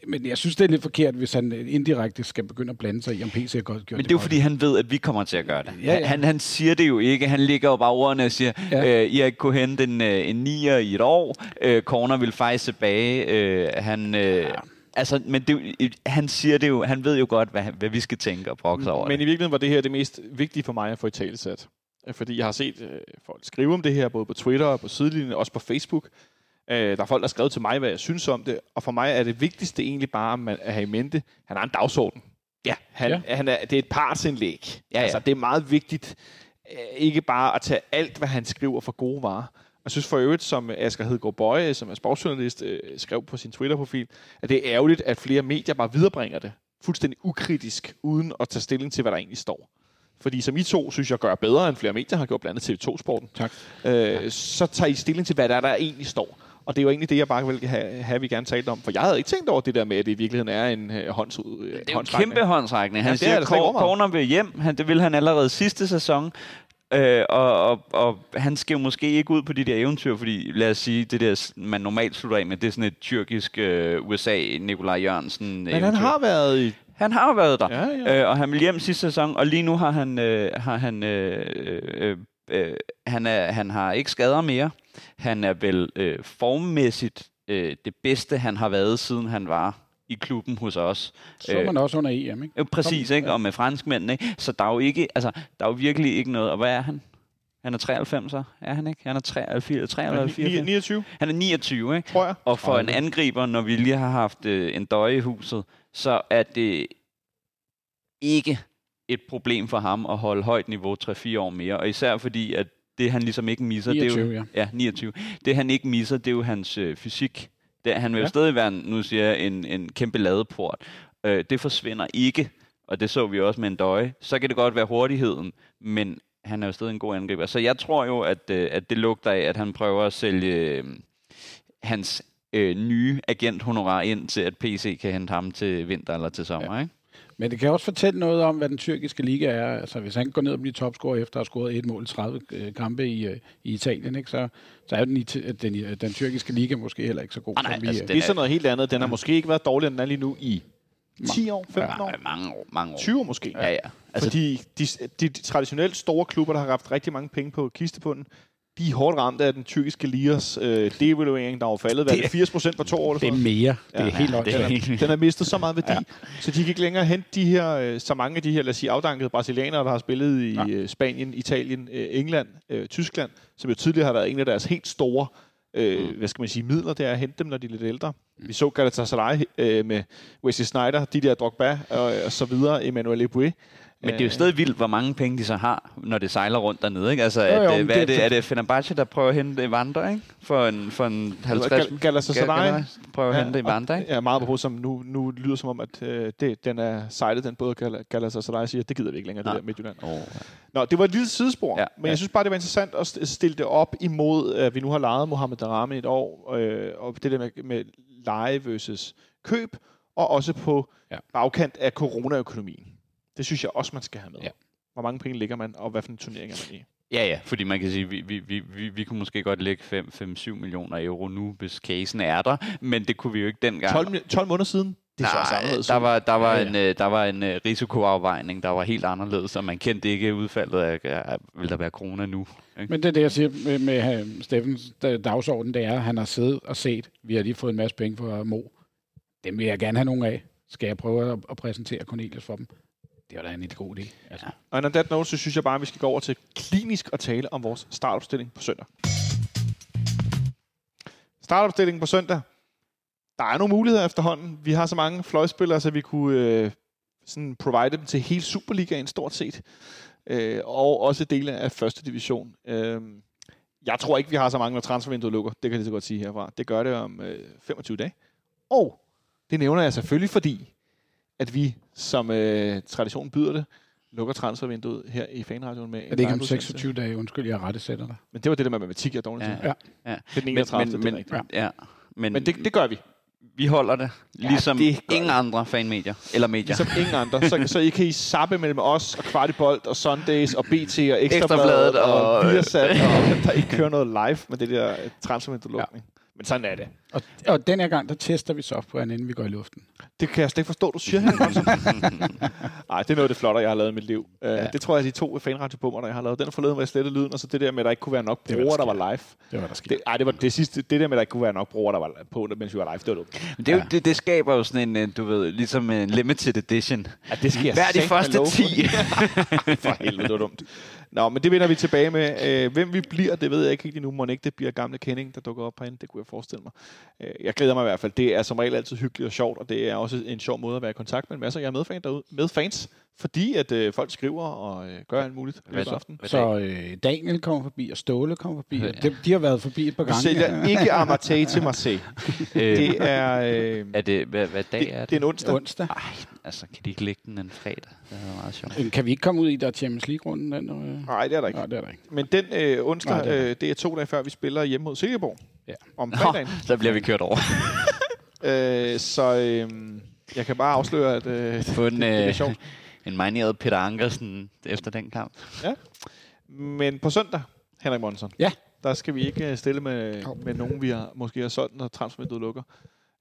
Men jeg synes, det er lidt forkert, hvis han øh, indirekte skal begynde at blande sig i, om PC har godt gjort Men det er jo godt. fordi, han ved, at vi kommer til at gøre det. Ja, ja. Han, han siger det jo ikke. Han ligger jo bare ordene og siger, Ja. øh, ikke kunne hente en, øh, en nier i et år. Øh, Corner vil faktisk tilbage. Øh, han, øh, ja. Altså, men det, han siger det jo, han ved jo godt, hvad, hvad vi skal tænke og brokse over Men det. i virkeligheden var det her det mest vigtige for mig at få i talesat. Fordi jeg har set øh, folk skrive om det her, både på Twitter og på sidelinjen, også på Facebook. Øh, der er folk, der har skrevet til mig, hvad jeg synes om det. Og for mig er det vigtigste egentlig bare at have i mente, han har en dagsorden. Ja. Han, Ja. ja. han er, det er et partsindlæg. Ja, ja. Altså, det er meget vigtigt øh, ikke bare at tage alt, hvad han skriver for gode varer. Jeg synes for øvrigt, som Asger Hedegaard Bøje, som er sportsjournalist, øh, skrev på sin Twitter-profil, at det er ærgerligt, at flere medier bare viderebringer det fuldstændig ukritisk, uden at tage stilling til, hvad der egentlig står. fordi som I to, synes jeg, gør bedre, end flere medier har gjort, blandt andet TV2-sporten, Tak. øh, så tager I stilling til, hvad der, er, der egentlig står. Og det er jo egentlig det, jeg bare vil have, have vi gerne talt om. For jeg havde ikke tænkt over det der med, at det i virkeligheden er en øh, hånds, øh, Det er jo en kæmpe håndsrækning. Han Ja, er siger, at. Corner vil hjem. Han, det ville han allerede sidste sæson. Øh, og, og, og han skal jo måske ikke ud på de der eventyr, fordi lad os sige, det der, man normalt slutter af med, det er sådan et tyrkisk øh, USA, Nikolaj Jørgensen Men han har været i... han har været der, Ja, ja. Øh, og han vil hjem sidste sæson, og lige nu har han, øh, har han, øh, øh, øh, han, er, han har ikke skader mere. Han er vel øh, formmæssigt øh, det bedste, han har været, siden han var i klubben hos os. Så er man også under EM, ikke? Øh, præcis, Kom, ikke? ja. Og med franskmændene, ikke? Så der er jo ikke, altså, der er jo virkelig ikke noget. Og hvad er han? Han er 93, så er han ikke? Han er 93, 93, 94. 29, Han er 29, ikke? tror jeg. Og for en angriber, når vi lige har haft øh, en døje i huset, så er det ikke et problem for ham at holde højt niveau 3-4 år mere. Og især fordi, at det han ligesom ikke misser, det er 29, jo, ja. ja, 29. Det han ikke misser, det er jo hans øh, fysik. Det, han vil jo Ja. stadig være, nu siger jeg, en, en kæmpe ladeport. Øh, det forsvinder ikke, og det så vi også med en døje. Så kan det godt være hurtigheden, men han er jo stadig en god angriber. Så jeg tror jo, at, øh, at det lugter af, at han prøver at sælge øh, hans øh, nye agenthonorar ind til, at PC kan hente ham til vinter eller til sommer. Ja. Ikke? Men det kan også fortælle noget om, hvad den tyrkiske liga er. Altså, hvis han går ned og bliver topscorer efter at have scoret et mål i 30 øh, kampe i, øh, i Italien, ikke, så, så er den, den, øh, den tyrkiske liga måske heller ikke så god. Ah, nej, som altså, Det er sådan noget helt andet. Den har måske ikke været dårligere, end den er lige nu i 10 år, 15 år, Ja, mange år. Mange år. 20 år måske. Ja, ja. Altså, Fordi de, de, de traditionelt store klubber, der har haft rigtig mange penge på kistebunden, de er hårdt ramt af den tyrkiske liras øh, devaluering, der er faldet hvad er det, 80 procent på to år. Det er mere. Det er helt nok. det den, er, den har mistet så meget værdi, ja. så de kan ikke længere hente de her, øh, så mange af de her, lad os sige, afdankede brasilianere, der har spillet i Ja. øh, Spanien, Italien, øh, England, øh, Tyskland, som jo tidligere har været en af deres helt store øh, hvad skal man sige, midler, det er at hente dem, når de er lidt ældre. Vi så Galatasaray øh, med Wesley Snyder, de der Drogba og, og så videre, Emmanuel Eboué. Men det er jo stadig vildt, hvor mange penge de så har, når det sejler rundt dernede. Ikke? Altså, Jo, jo, at, øh, hvad er det- det, er det Fenerbahce, der prøver at hente Evander, ikke? For en, for en 50... Gal- Galatasaray. Gal- prøver at hente Evander, ikke? Ja, meget på som nu, nu lyder som om, at øh, det, den er sejlet, den både Gal- Galatasaray siger, det gider vi ikke længere, det der Midtjylland. Oh, Nå, det var et lille sidespor, Ja, ja, men ja. jeg synes bare, det var interessant at st- stille det op imod, at vi nu har lejet Mohamed Darame et år, øh, og det der med, med leje versus køb, og også på Ja. ja. bagkant af coronaøkonomien. Det synes jeg også, man skal have med. Ja. Hvor mange penge ligger man, og hvad for en turnering er man i? Ja, ja, fordi man kan sige, vi, vi, vi, vi, vi kunne måske godt lægge 5-7 millioner euro nu, hvis casen er der, men det kunne vi jo ikke dengang. 12, mi- 12 måneder siden? Det er så også Nej, anderledes. der var, der var Ja, ja. en, øh, der var en øh, risikoafvejning, der var helt anderledes, og man kendte ikke udfaldet af, vil der være corona nu. Ikke? Men det er det, jeg siger med, med øh, Steffens da- dagsorden, det er, at han har siddet og set, vi har lige fået en masse penge for Mo. Dem vil jeg gerne have nogle af. Skal jeg prøve at, at præsentere Cornelius for dem? Det var da en god idé. Altså. Og on that note, så synes jeg bare, at vi skal gå over til klinisk og tale om vores startopstilling på søndag. Startopstillingen på søndag. Der er nogle muligheder efterhånden. Vi har så mange fløjspillere, så vi kunne øh, sådan provide dem til hele Superligaen stort set. Øh, og også dele af første division. Øh, jeg tror ikke, vi har så mange, når transfervinduet lukker. Det kan jeg lige så godt sige herfra. Det gør det om øh, 25 dage. Og det nævner jeg selvfølgelig, fordi at vi, som øh, traditionen byder det, lukker transfervinduet her i Fanradioen med Er det ikke om liveudsendelse. 26 dage? Undskyld, jeg rettesætter dig. Men det var det der med matematik, jeg er dårlig til. Ja. Ja. ja. Det er den 31. Men, det er men, rigtigt. ja. Men, Men det, det gør vi. vi holder det, ligesom det gør ingen andre fanmedier, eller medier. Ligesom ingen andre. Så, så I kan I sappe mellem os og Kvartibolt og Sundays og BT og Ekstrabladet Ekstrabladet og, og- og Viasat, og der ikke kører noget live med det der øh, transfervindue-lukning. Men sådan er det. Og, og den her gang, der tester vi softwaren, inden vi går i luften. Det kan jeg slet ikke forstå, du siger her. Nej, det er noget af det flotte, jeg har lavet i mit liv. Uh, Ja. Det tror jeg er de to fanradiobummer, der jeg har lavet. Den forleden, hvor jeg slettede lyden, og så det der med, at der ikke kunne være nok brugere, der der var live. Det var der sket. Det, ej, det var det sidste. Det der med, at der ikke kunne være nok brugere, der var på, mens vi var live, det var dumt. Men det, er jo, Ja. det, det skaber jo sådan en, øh, du ved, ligesom en limited edition. Ja, det skal jeg Hvad er de første love 10? for. Helvede, det var dumt. Nå, men det vender vi tilbage med. Øh, hvem vi bliver, det ved jeg ikke helt endnu. Må ikke det bliver gamle Kenning, der dukker op herinde. Det kunne jeg forestille mig. Øh, Jeg glæder mig i hvert fald. Det er som regel altid hyggeligt og sjovt, og det er også en sjov måde at være i kontakt med en masse af jer medfans derude, med fans, fordi at øh, folk skriver og øh, gør alt muligt Hvad løbet af så? øh, Daniel kommer forbi, og Ståle kommer forbi. Ja. De, de har været forbi et par Vi gange. sælger ikke Amartey til Marseille. Øh, Det er, øh, er det, hvad, hvad dag er det det? er en onsdag. onsdag. Ej, altså, kan de ikke lægge den en fredag? Det er meget sjovt. Øh, Kan vi ikke komme ud i, der er Champions League-runden? Den, øh? Nej, det er der ikke. Nej, det er der ikke. Men den øh, onsdag, Nej, det er øh, det er to dage før, vi spiller hjemme mod Silkeborg. Ja. Om fredagen. Så bliver vi kørt over. øh, så øh, jeg kan bare afsløre, at øh, Få en, det, det er øh, sjovt. en marineret Peter Ankersen efter den kamp. Men på søndag, Henrik Monson, Ja. der skal vi ikke øh, stille med, med nogen, vi har, måske har solgt, når transfervinduet lukker.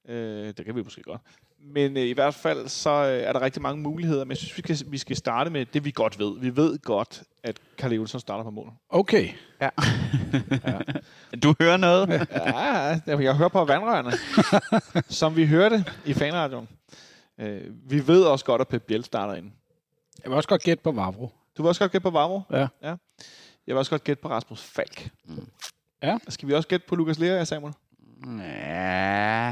Øh, det kan vi måske godt. Men øh, i hvert fald, så øh, er der rigtig mange muligheder. Men jeg synes, vi skal, vi skal starte med det, vi godt ved. Vi ved godt, at Karl Olsen starter på mål. Okay. Du hører noget? Ja, jeg, jeg hører på vandrørene, som vi hørte i fanradioen. Øh, vi ved også godt, at Pep Biel starter ind. Jeg vil også godt gætte på Vavro. Du vil også godt gætte på Vavro? Ja. ja. Jeg vil også godt gætte på Rasmus Falk. Mm. Ja. Skal vi også gætte på Lukas Lea, Samuel? Ja,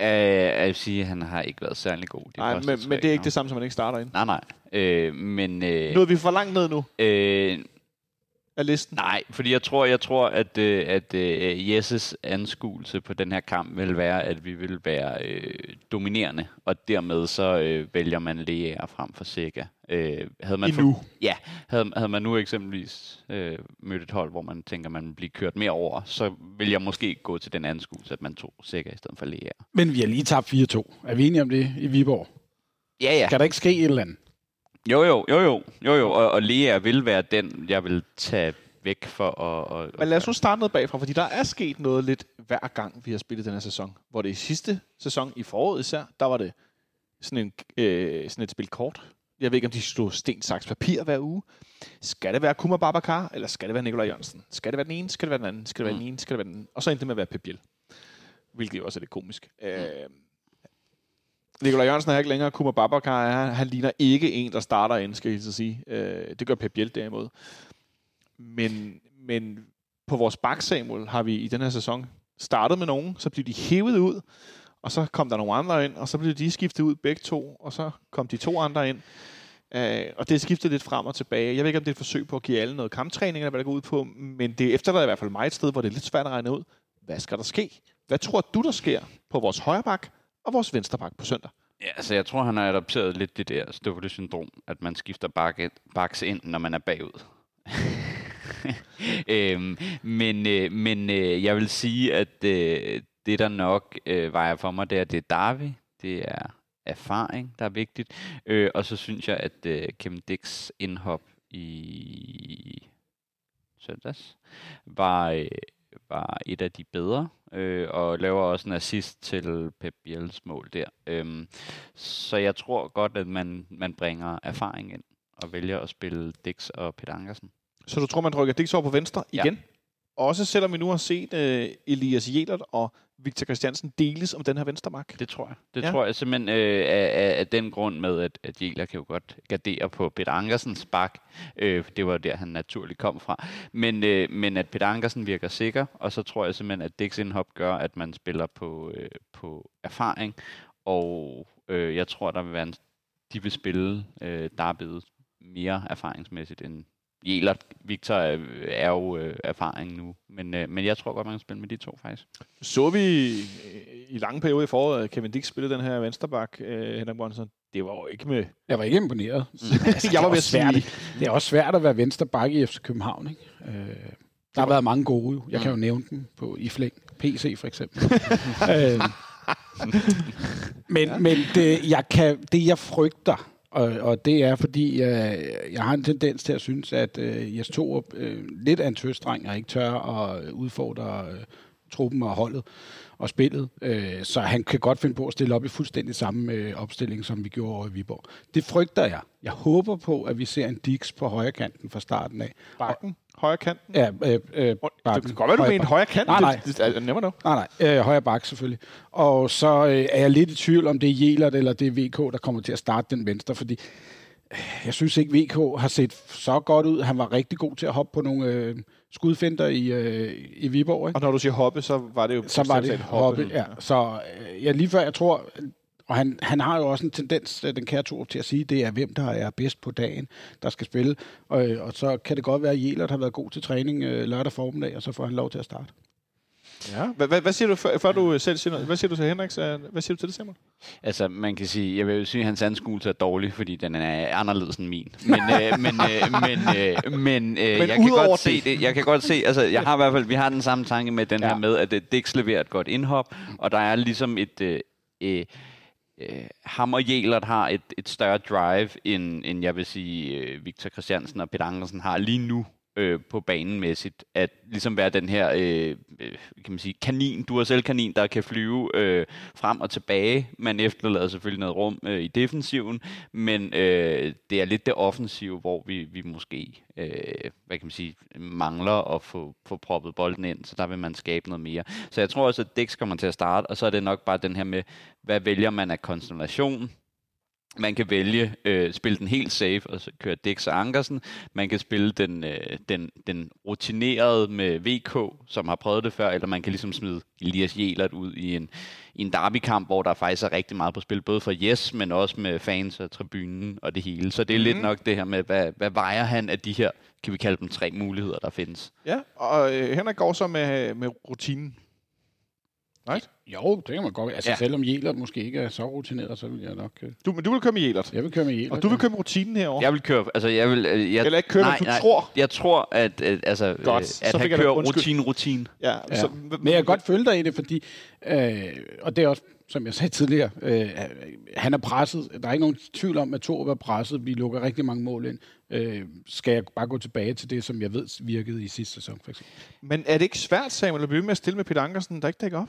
øh, jeg vil sige, at han har ikke været særlig god. De Nej, men, men det er ikke det samme, som man ikke starter ind. Nej, nej. Øh, men øh, Nu er vi for langt ned nu øh, af listen. nej, fordi jeg tror, jeg tror at, øh, at øh, Jesses anskuelse på den her kamp vil være, at vi vil være øh, dominerende, og dermed så øh, vælger man Lea frem for Sega. Øh, havde man Endnu. Ja, havde, havde man nu eksempelvis øh, mødt et hold, hvor man tænker, man vil blive kørt mere over, så vil jeg måske gå til den anskuelse, at man tog Sega i stedet for Lea. Men vi har lige tabt 4-2. Er vi enige om det i Viborg? Ja, ja. Kan der ikke ske et eller andet? Jo, jo, jo, jo, jo, jo. Og, og Lea vil være den, jeg vil tage væk for at... at Men lad os nu starte noget bagfra, fordi der er sket noget lidt hver gang, vi har spillet den her sæson. Hvor det i sidste sæson, i foråret især, der var det sådan, en, øh, sådan et spil kort. Jeg ved ikke, om de stod sten, saks, papir hver uge. Skal det være Kuma Babacar, eller skal det være Nikolaj Jørgensen? Skal det være den ene, skal det være den anden, skal det være den ene, skal det være den anden? Og så endte det med at være Pep Biel. Hvilket jo også er lidt komisk. Mm. Øh, Nikolaj Jørgensen er ikke længere Kuma Babacar. Han, han ligner ikke en, der starter ind, skal jeg så sige. Øh, det gør Pep Biel derimod. Men, men på vores bak, Samuel, har vi i den her sæson startet med nogen, så blev de hævet ud, og så kom der nogle andre ind, og så blev de skiftet ud begge to, og så kom de to andre ind. Øh, og det skifter lidt frem og tilbage. Jeg ved ikke, om det er et forsøg på at give alle noget kamptræning, eller hvad der går ud på, men det efterlader i hvert fald mig et sted, hvor det er lidt svært at regne ud. Hvad skal der ske? Hvad tror du, der sker på vores højre bak og vores venstre bak på søndag? Ja, altså jeg tror, han har adopteret lidt det der Ståle-syndrom, at man skifter bakke, baks ind, når man er bagud. øhm, men øh, men øh, jeg vil sige, at øh, det, der nok øh, vejer for mig, det er, det er Darby. Det er erfaring, der er vigtigt. Øh, og så synes jeg, at øh, Kim Dix indhop i søndags var, øh, var et af de bedre, øh, og laver også en assist til Pep Biels mål der. Øhm, så jeg tror godt, at man, man bringer erfaring ind, og vælger at spille Dix og Peter Ankersen. Så du tror, man rykker Dix over på venstre Ja. igen? Også selvom vi nu har set uh, Elias Jelert og Victor Christiansen deles om den her venstre bak. Det tror jeg. Det ja. tror jeg simpelthen øh, af, af, af den grund med, at, at Jæler kan jo godt gardere på Peter Ankersens bak. Øh, det var der, han naturligt kom fra. Men, øh, men at Peter Ankersen virker sikker, og så tror jeg simpelthen, at Dix indhop gør, at man spiller på, øh, på erfaring. Og øh, jeg tror, der vil være en, de vil spille øh, Darbyet mere erfaringsmæssigt end Jelert. Victor er, er jo øh, erfaring nu, men, øh, men jeg tror godt, man kan spille med de to faktisk. Så vi øh, i lange perioder i foråret, at Kevin Dix spillede den her vensterbak, øh, Henrik Bonson. Det var jo ikke med... Jeg var ikke imponeret. jeg var ved at svært. sige... Det er også svært at være venstre bakke i FC København. Ikke? Øh, der har været mange gode. jo. Jeg kan jo nævne dem på i flæng. PC for eksempel. øh, men men det, jeg kan, det, jeg frygter, og, og det er, fordi jeg, jeg har en tendens til at synes, at øh, Jes Torup øh, lidt af en tøstreng, og ikke tør at udfordre øh, truppen og holdet og spillet. Øh, så han kan godt finde på at stille op i fuldstændig samme øh, opstilling, som vi gjorde over i Viborg. Det frygter jeg. Jeg håber på, at vi ser en Dix på højre kanten fra starten af. Bakken, højre kanten. Ja, øh, øh, Og Det kan godt være, du mener højre kant. Nej, nej. Det, det, det, never know. Nej, nej. Øh, højre bak selvfølgelig. Og så øh, er jeg lidt i tvivl, om det er Jelert eller det er VK, der kommer til at starte den venstre, fordi jeg synes ikke, VK har set så godt ud. Han var rigtig god til at hoppe på nogle øh, skudfinder i, øh, i Viborg. Ikke? Og når du siger hoppe, så var det jo... Så var det bogstaveligt hoppe, ja. Så øh, ja, lige før, jeg tror, og han, han har jo også en tendens, øh, den kære Torup, til at sige, det er hvem, der er bedst på dagen, der skal spille. Og, øh, og så kan det godt være, at Jelert har været god til træning øh, lørdag formiddag, og så får han lov til at starte. Ja. Hvad, siger du, før, du selv siger noget? Hvad siger du til Henrik? Hvad siger du til det, Simon? Altså, man kan sige, jeg vil jo sige, at hans anskuelse er dårlig, fordi den er anderledes end min. Men, øh, men, øh, men, øh, men, øh, jeg kan godt se det. Jeg kan godt se, altså, jeg har i hvert fald, vi har den samme tanke med den ja. her med, at øh, Dix leverer et godt indhop, og der er ligesom et, øh, øh, øh, ham og Jelert har et, et større drive, end, end jeg vil sige, øh, Victor Christiansen og Peter Andersen har lige nu øh, på banen mæssigt, at ligesom være den her øh, øh, kan man sige, kanin, du er selv kanin, der kan flyve øh, frem og tilbage. Man efterlader selvfølgelig noget rum øh, i defensiven, men øh, det er lidt det offensive, hvor vi, vi måske øh, hvad kan man sige, mangler at få, få proppet bolden ind, så der vil man skabe noget mere. Så jeg tror også, at Dix kommer til at starte, og så er det nok bare den her med, hvad vælger man af konstellation, man kan vælge øh, spille den helt safe og så køre Dix og Ankersen. Man kan spille den, øh, den, den rutinerede med VK, som har prøvet det før, eller man kan ligesom smide Elias Jelert ud i en, i en derbykamp, hvor der faktisk er rigtig meget på spil, både for Yes, men også med fans og tribunen og det hele. Så det er mm. lidt mhm. nok det her med, hvad, hvad vejer han af de her, kan vi kalde dem tre muligheder, der findes. Ja, og øh, Henrik går så med, med rutinen. Right? Jo, det kan man godt. Altså, ja. selvom Jelert måske ikke er så rutineret, så vil jeg nok... Uh... Du, men du vil køre med Jelert? Jeg vil køre med Jelert. Og du vil køre med rutinen herover? Jeg vil køre... Altså, jeg vil... Øh, jeg, Eller ikke køre, nej, men du nej, tror? Jeg tror, at, at, altså, godt, øh, at han kører rutin, rutin. Ja, ja. Så, men jeg kan godt følge dig i det, fordi... Øh, og det er også, som jeg sagde tidligere, øh, han er presset. Der er ikke nogen tvivl om, at to er presset. Vi lukker rigtig mange mål ind. Øh, skal jeg bare gå tilbage til det, som jeg ved virkede i sidste sæson, for eksempel. Men er det ikke svært, Samuel, at blive med at stille med Peter Ankersen, der ikke dækker op?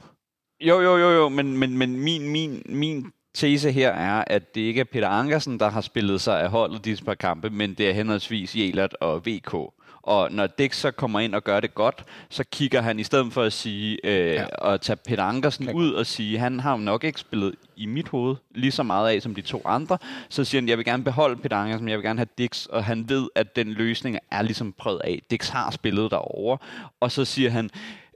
Jo, jo, jo, jo, men, men, men min, min, min tese her er, at det ikke er Peter Ankersen, der har spillet sig af holdet disse par kampe, men det er henholdsvis Jelert og VK. Og når Dix så kommer ind og gør det godt, så kigger han i stedet for at sige øh, ja. at tage Peter Ankersen ud og sige, han har jo nok ikke spillet i mit hoved lige så meget af som de to andre. Så siger han, jeg vil gerne beholde Peter Ankersen, jeg vil gerne have Dix, og han ved, at den løsning er ligesom prøvet af. Dix har spillet derovre, og så siger han,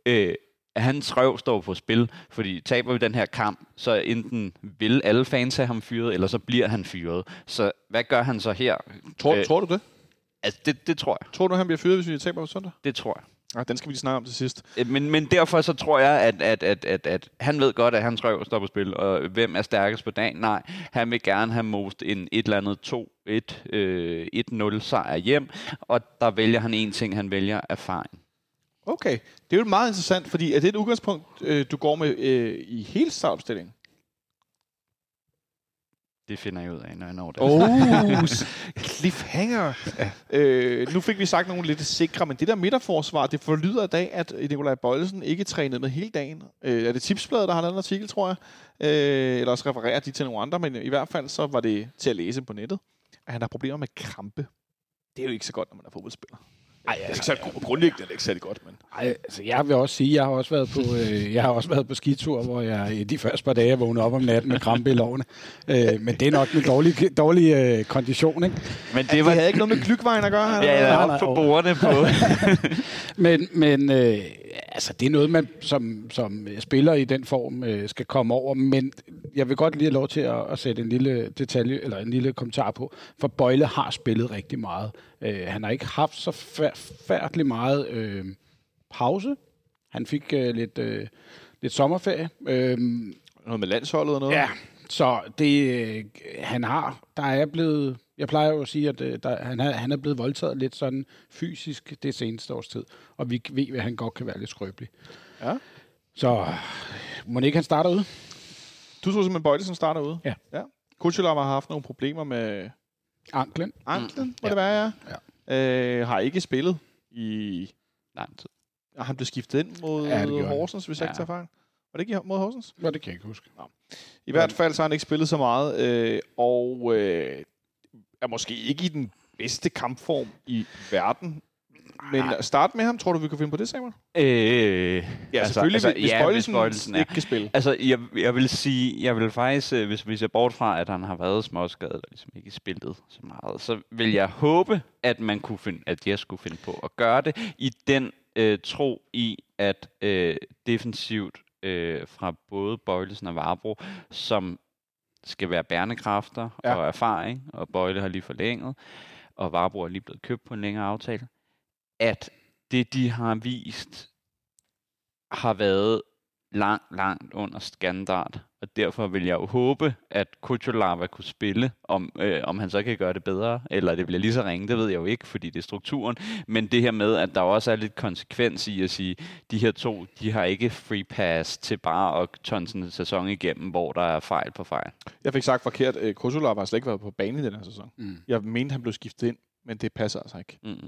øh, at hans røv står på spil, fordi taber vi den her kamp, så enten vil alle fans have ham fyret, eller så bliver han fyret. Så hvad gør han så her? Tror, øh, tror du det? Altså, det, det tror jeg. Tror du, han bliver fyret, hvis vi taber på søndag? Det tror jeg. Ja, den skal vi lige snakke om til sidst. Øh, men, men derfor så tror jeg, at, at, at, at, at han ved godt, at hans røv står på spil, og hvem er stærkest på dagen? Nej, han vil gerne have most en et eller andet 2-1, øh, 1-0 sejr hjem, og der vælger han en ting, han vælger erfaring. Okay, det er jo meget interessant, fordi er det et udgangspunkt, øh, du går med øh, i hele startopstillingen? Det finder jeg ud af, når jeg når det. Oh, cliffhanger. Ja. Øh, nu fik vi sagt nogle lidt sikre, men det der midterforsvar, det forlyder i dag, at Nikolaj Bøjlesen ikke trænede med hele dagen. Øh, er det Tipsbladet, der har lavet en artikel, tror jeg? Øh, eller også refererer de til nogle andre, men i hvert fald så var det til at læse på nettet, at han har problemer med krampe. Det er jo ikke så godt, når man er fodboldspiller. Ej, altså, det er ikke særlig, grundlæggende er det ikke særlig godt, men... Ej, altså, jeg vil også sige, jeg har også været på, øh, jeg har også været på skitur, hvor jeg de første par dage vågnede op om natten med krampe i lovene. Øh, men det er nok en dårlig, dårlig øh, kondition, ikke? Men det, var... det havde ikke noget med klykvejen at gøre? Ja, ja, op på bordene på. men men øh, altså, det er noget, man som, som spiller i den form øh, skal komme over, men jeg vil godt lige have lov til at, at sætte en lille detalje, eller en lille kommentar på, for Bøjle har spillet rigtig meget. Øh, han har ikke haft så færdelig meget øh, pause. Han fik øh, lidt, øh, lidt sommerferie. Øh, noget med landsholdet og noget? Ja, så det, øh, han har, der er blevet, jeg plejer jo at sige, at øh, der, han, er, han er blevet voldtaget lidt sådan fysisk det seneste års tid, og vi ved, at han godt kan være lidt skrøbelig. Ja. Så må ikke han starter ud? Du tror simpelthen, Bøjlesen starter ud? Ja. ja. Kuchulov har haft nogle problemer med... Anklen. Anklen, må ja. det være, ja. ja. Øh, har ikke spillet i lang tid. Og han blev skiftet ind mod ja, Horsens, hvis ja. jeg ikke tager fejl. Var det ikke mod Horsens? Ja, det kan jeg ikke huske. Nå. I hvert fald så har han ikke spillet så meget, øh, og øh, er måske ikke i den bedste kampform i verden. Men at starte med ham, tror du, vi kan finde på det, Samuel? Øh, Ja, altså, selvfølgelig, altså, hvis ja, Bøjlesen, Bøjlesen er- ikke kan spille. Altså, jeg, jeg vil sige, jeg vil faktisk, øh, hvis vi ser bort fra, at han har været småskadet og ligesom ikke spillet så meget, så vil jeg håbe, at man kunne finde, at jeg skulle finde på at gøre det, i den øh, tro i, at øh, defensivt øh, fra både Bøjlesen og Varbro, som skal være bærende ja. og erfaring, og Bøjle har lige forlænget, og Varbro er lige blevet købt på en længere aftale, at det, de har vist, har været langt, langt under standard. Og derfor vil jeg jo håbe, at Kuchulava kunne spille, om, øh, om han så kan gøre det bedre, eller det bliver lige så ringe, det ved jeg jo ikke, fordi det er strukturen. Men det her med, at der også er lidt konsekvens i at sige, de her to, de har ikke free pass til bare at tonse en sæson igennem, hvor der er fejl på fejl. Jeg fik sagt forkert, at Krusulav har slet ikke været på banen i den her sæson. Mm. Jeg mente, han blev skiftet ind, men det passer altså ikke. Mm.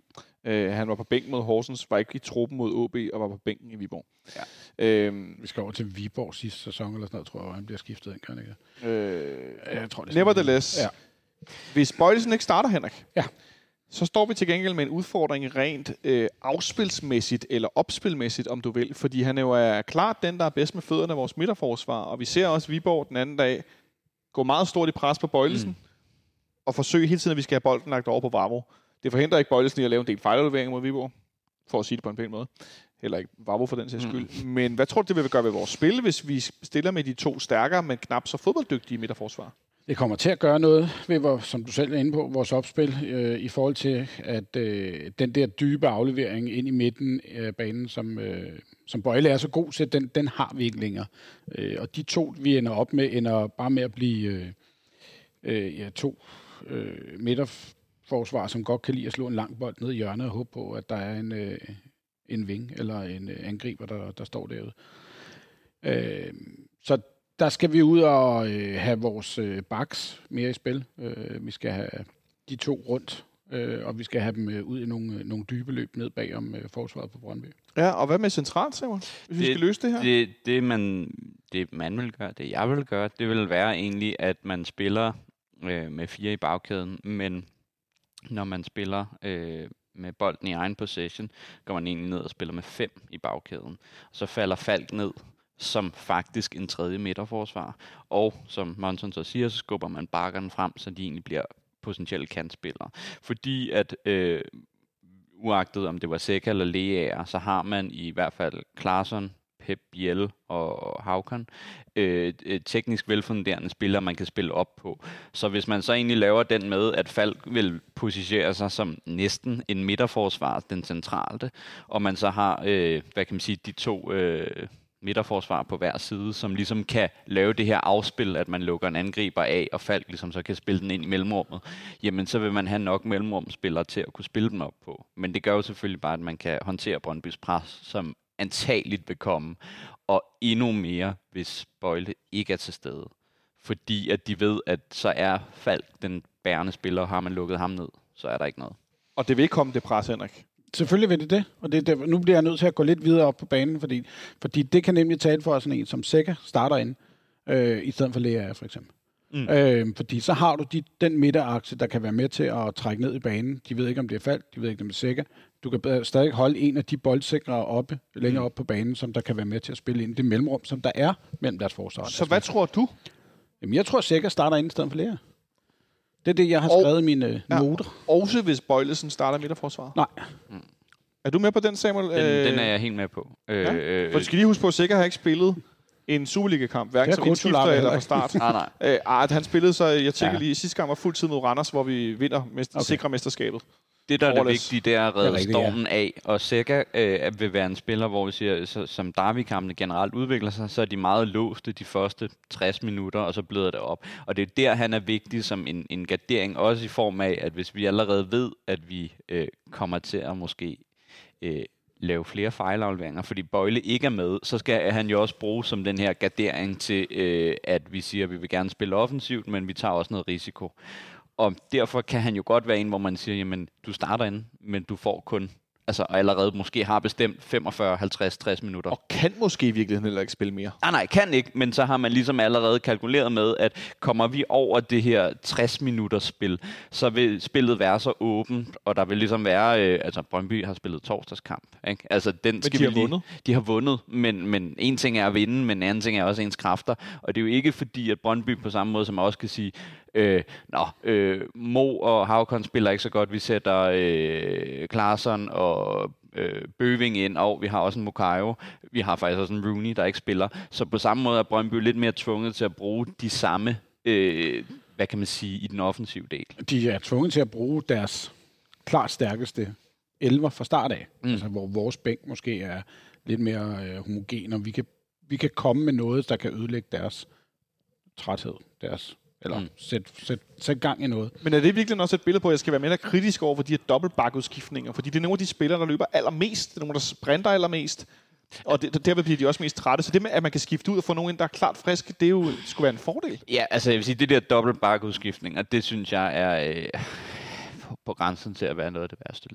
Øh, han var på bænken mod Horsens, var ikke i truppen mod OB, og var på bænken i Viborg. Ja. Øhm, Vi skal over til Viborg sidste sæson, eller sådan noget, tror jeg, han bliver skiftet ind, kan han ikke? øh, Jeg tror, det er nevertheless, Ja. hvis Bøjlesen ikke starter, Henrik, Ja. så står vi til gengæld med en udfordring rent øh, afspilsmæssigt, eller opspilmæssigt, om du vil. Fordi han jo er klart den, der er bedst med fødderne af vores midterforsvar. Og vi ser også Viborg den anden dag gå meget stort i pres på Bøjlesen, mm. Og forsøge hele tiden, at vi skal have bolden lagt over på Vavro. Det forhindrer ikke Bøjlesen i at lave en del fejlafleveringer mod Viborg, for at sige det på en pæn måde. Heller ikke Vavro for den sags skyld. Mm. Men hvad tror du, det vil gøre ved vores spil, hvis vi stiller med de to stærkere, men knap så fodbolddygtige midterforsvar? Det kommer til at gøre noget ved, hvor, som du selv er inde på, vores opspil, øh, i forhold til, at øh, den der dybe aflevering ind i midten af banen, som, øh, som Bøjle er så god til, den, den har vi ikke længere. Øh, og de to, vi ender op med, ender bare med at blive øh, øh, ja, to øh, midterforsvar, som godt kan lide at slå en lang bold ned i hjørnet og håbe på, at der er en, øh, en ving eller en øh, angriber, der, der står derude. Øh, så der skal vi ud og øh, have vores øh, backs mere i spil. Øh, vi skal have de to rundt, øh, og vi skal have dem øh, ud i nogle, øh, nogle dybe løb ned bag om øh, forsvaret på Brøndby. Ja, og hvad med centralt, Samuel? Hvis vi Det- skal løse det her? Det, det, man, det man vil gøre, det jeg vil gøre, det vil være egentlig, at man spiller øh, med fire i bagkæden, men når man spiller øh, med bolden i egen possession, går man egentlig ned og spiller med fem i bagkæden. Så falder Falk ned som faktisk en tredje midterforsvar. Og som Monson så siger, så skubber man bakkerne frem, så de egentlig bliver potentielle kantspillere. Fordi at øh, uagtet om det var Seca eller Leaer, så har man i hvert fald Klaarsson, Pep Biel og Haukan, øh, øh, teknisk velfunderende spillere, man kan spille op på. Så hvis man så egentlig laver den med, at Falk vil positionere sig som næsten en midterforsvar, den centrale, og man så har, øh, hvad kan man sige, de to øh, midterforsvar på hver side, som ligesom kan lave det her afspil, at man lukker en angriber af, og Falk ligesom så kan spille den ind i mellemrummet, jamen så vil man have nok mellemrumspillere til at kunne spille dem op på. Men det gør jo selvfølgelig bare, at man kan håndtere Brøndbys pres, som antageligt vil komme, og endnu mere, hvis Bøjle ikke er til stede. Fordi at de ved, at så er Falk den bærende spiller, og har man lukket ham ned, så er der ikke noget. Og det vil ikke komme det pres, Henrik. Selvfølgelig vil det det, og det, det, nu bliver jeg nødt til at gå lidt videre op på banen, fordi, fordi det kan nemlig tale for sådan en, som Sækker starter ind, øh, i stedet for Lea for eksempel. Mm. Øh, fordi så har du de, den midterakse, der kan være med til at trække ned i banen. De ved ikke, om det er faldt, de ved ikke, om det er Sækker. Du kan stadig holde en af de boldsikre oppe, længere op på banen, som der kan være med til at spille ind i det mellemrum, som der er mellem deres forsvar. Så hvad tror du? Jamen, jeg tror, Sækker starter ind i stedet for Lea. Det er det, jeg har Og- skrevet i mine Ja. noter. Også hvis Bøjlesen starter midterforsvaret. Nej, Er du med på den, Samuel? Den, øh, den er jeg helt med på. Øh, Ja. øh, For du skal lige huske på, at Sikker har ikke spillet en Superliga-kamp, hverken som indskifter eller fra start. nej, nej. Øh, ah, at han spillede så, jeg tænker Ja. lige, sidste gang var fuld tid mod Randers, hvor vi vinder mest, okay. Okay. sikre mesterskabet. Det, der er det vigtige, det er at redde rigtigt, ja. stormen af. Og Seca øh, vil være en spiller, hvor vi siger, så, som Derby-kampene generelt udvikler sig, så er de meget låste de første 60 minutter, og så bløder det op. Og det er der, han er vigtig som en, en gardering, også i form af, at hvis vi allerede ved, at vi øh, kommer til at måske øh, lave flere fejlafleveringer, fordi Bøjle ikke er med, så skal han jo også bruge som den her gardering til, øh, at vi siger, at vi vil gerne spille offensivt, men vi tager også noget risiko. Og derfor kan han jo godt være en, hvor man siger, jamen, du starter ind, men du får kun altså og allerede måske har bestemt 45, 50, 60 minutter. Og kan måske i virkeligheden heller ikke spille mere. Nej, nej, kan ikke, men så har man ligesom allerede kalkuleret med, at kommer vi over det her 60 minutters spil, så vil spillet være så åbent, og der vil ligesom være, øh, altså Brøndby har spillet torsdagskamp, ikke? Altså den skal de vi har lige, vundet. De har vundet, men, men en ting er at vinde, men en anden ting er også ens kræfter, og det er jo ikke fordi, at Brøndby på samme måde, som man også kan sige, øh, nå, øh, Mo og Havkon spiller ikke så godt, vi sætter øh, Klaarsson og øh, Bøving ind, og vi har også en Mukayo. Vi har faktisk også en Rooney, der ikke spiller. Så på samme måde er Brøndby lidt mere tvunget til at bruge de samme, øh, hvad kan man sige, i den offensive del. De er tvunget til at bruge deres klart stærkeste elver fra start af. Mm. Altså, hvor vores bænk måske er lidt mere øh, homogen, og vi kan, vi kan komme med noget, der kan ødelægge deres træthed, deres, eller Mm. sætte sæt, sæt gang i noget. Men er det virkelig også et billede på, at jeg skal være mere kritisk over for de her dobbeltbakudskiftninger? Fordi det er nogle af de spillere, der løber allermest. Det er nogle, der sprinter allermest. Og det, derved bliver de også mest trætte. Så det med, at man kan skifte ud og få nogen ind, der er klart friske, det er jo, skulle være en fordel. Ja, altså jeg vil sige, det der dobbelt bakudskiftninger, det synes jeg er øh, på, på grænsen til at være noget af det værste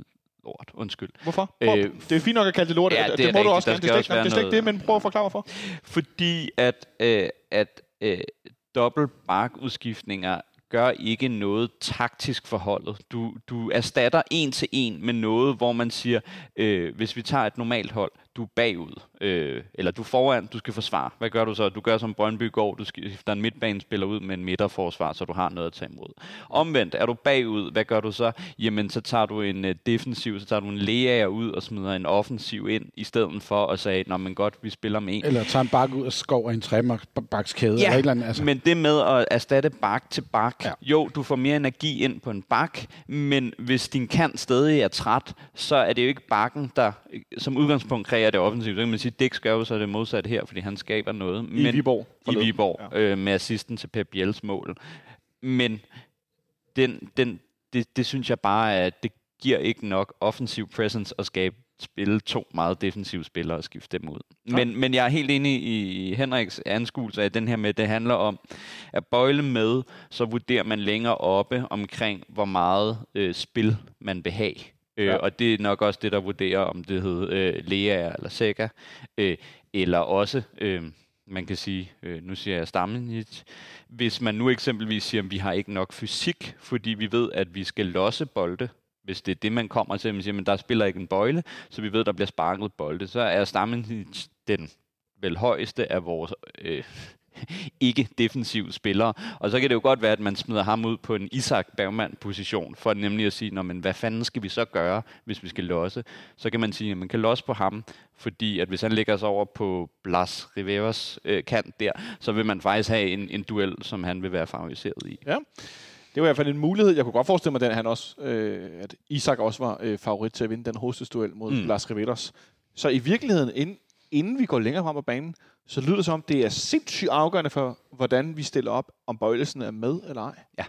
lort. Undskyld. Hvorfor? Øh, det er fint nok at kalde det lort. ja, det det, det må du rigtigt. også Der gerne. Det er også slet ikke, det, men prøv at forklare hvorfor. Fordi at, øh, at øh, dobbelt markudskiftninger gør ikke noget taktisk forholdet. Du, du erstatter en til en med noget, hvor man siger, øh, hvis vi tager et normalt hold, du er bagud, øh, eller du er foran, du skal forsvare. Hvad gør du så? Du gør som Brøndby går, du skifter en midtbanespiller ud med en midterforsvar, så du har noget at tage imod. Omvendt, er du bagud, hvad gør du så? Jamen, så tager du en øh, defensiv, så tager du en læger ud og smider en offensiv ind, i stedet for at sige, nå men godt, vi spiller med en. Eller tager en bakke ud og skover en trebakskæde, eller et eller andet. Altså. men det med at erstatte bak til bak, ja. Ja. jo, du får mere energi ind på en bak, men hvis din kant stadig er træt, så er det jo ikke bakken, der som udgangspunkt kræver det offensivt. Så kan man sige, at Dix gør jo så det modsatte her, fordi han skaber noget. I Viborg I. Viborg, ja. øh, med assisten til Pep Biels mål. Men den, den, det, det synes jeg bare, at det giver ikke nok offensiv presence at skabe spille to meget defensive spillere og skifte dem ud. Men, men jeg er helt enig i Henriks anskuelse af den her med, det handler om at bøjle med, så vurderer man længere oppe omkring, hvor meget øh, spil man vil have. Øh, Ja. Og det er nok også det, der vurderer, om det hedder øh, Lea eller Sega, øh, eller også, øh, man kan sige, øh, nu siger jeg Stammenich, hvis man nu eksempelvis siger, at vi har ikke nok fysik, fordi vi ved, at vi skal losse bolde, hvis det er det, man kommer til, at man siger, men der spiller ikke en bøjle, så vi ved, at der bliver sparket bolde, så er Stammenich den vel højeste af vores øh, ikke defensive spillere. Og så kan det jo godt være, at man smider ham ud på en Isak Bergman-position, for nemlig at sige, Nå, men hvad fanden skal vi så gøre, hvis vi skal losse? Så kan man sige, at man kan losse på ham, fordi at hvis han lægger sig over på Blas Riveras øh, kant der, så vil man faktisk have en, en duel, som han vil være favoriseret i. Ja. Det var i hvert fald en mulighed. Jeg kunne godt forestille mig, den, at, han også, øh, at Isak også var øh, favorit til at vinde den hovedstødsduel mod Mm. Lars Riveros. Så i virkeligheden, inden, inden vi går længere frem på banen, så lyder det som om, det er sindssygt afgørende for, hvordan vi stiller op, om bøjelsen er med eller ej. Ja.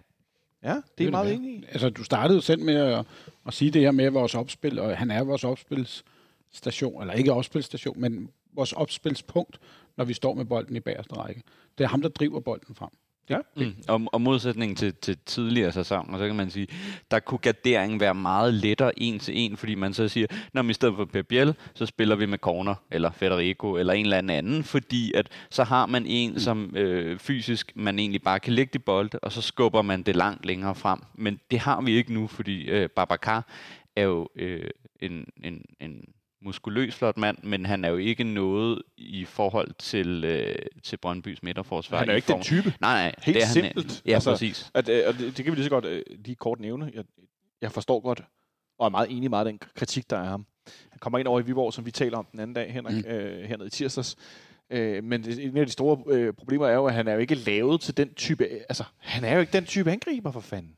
Ja, det er Det jeg meget enig i. Altså, du startede selv med at, at sige det her med vores opspil, og han er vores opspilsstation, eller ikke opspilsstation, men vores opspilspunkt, når vi står med bolden i bagerste række. Det er ham, der driver bolden frem. Ja. Mm. Og, og modsætningen til, til tidligere sæsoner, så kan man sige, der kunne garderingen være meget lettere en til en, fordi man så siger, når i stedet for Pep Biel, så spiller vi med Corner, eller Federico, eller en eller anden anden, fordi at så har man en, som øh, fysisk man egentlig bare kan lægge de bolde, og så skubber man det langt længere frem. Men det har vi ikke nu, fordi øh, Babacar er jo øh, en, en, en muskuløs flot mand, men han er jo ikke noget i forhold til, øh, til Brøndbys midterforsvar. Han er jo ikke den form- type. Nej, nej. Helt det er han, simpelt. Ja, Altså, præcis. At, øh, og det, det kan vi lige så godt øh, lige kort nævne. Jeg, jeg forstår godt, og er meget enig i meget den kritik, der er ham. Han kommer ind over i Viborg, som vi taler om den anden dag, Henrik, mm. øh, hernede i tirsdags. Øh, men det, en af de store øh, problemer er jo, at han er jo ikke lavet til den type... Altså, han er jo ikke den type angriber, for fanden.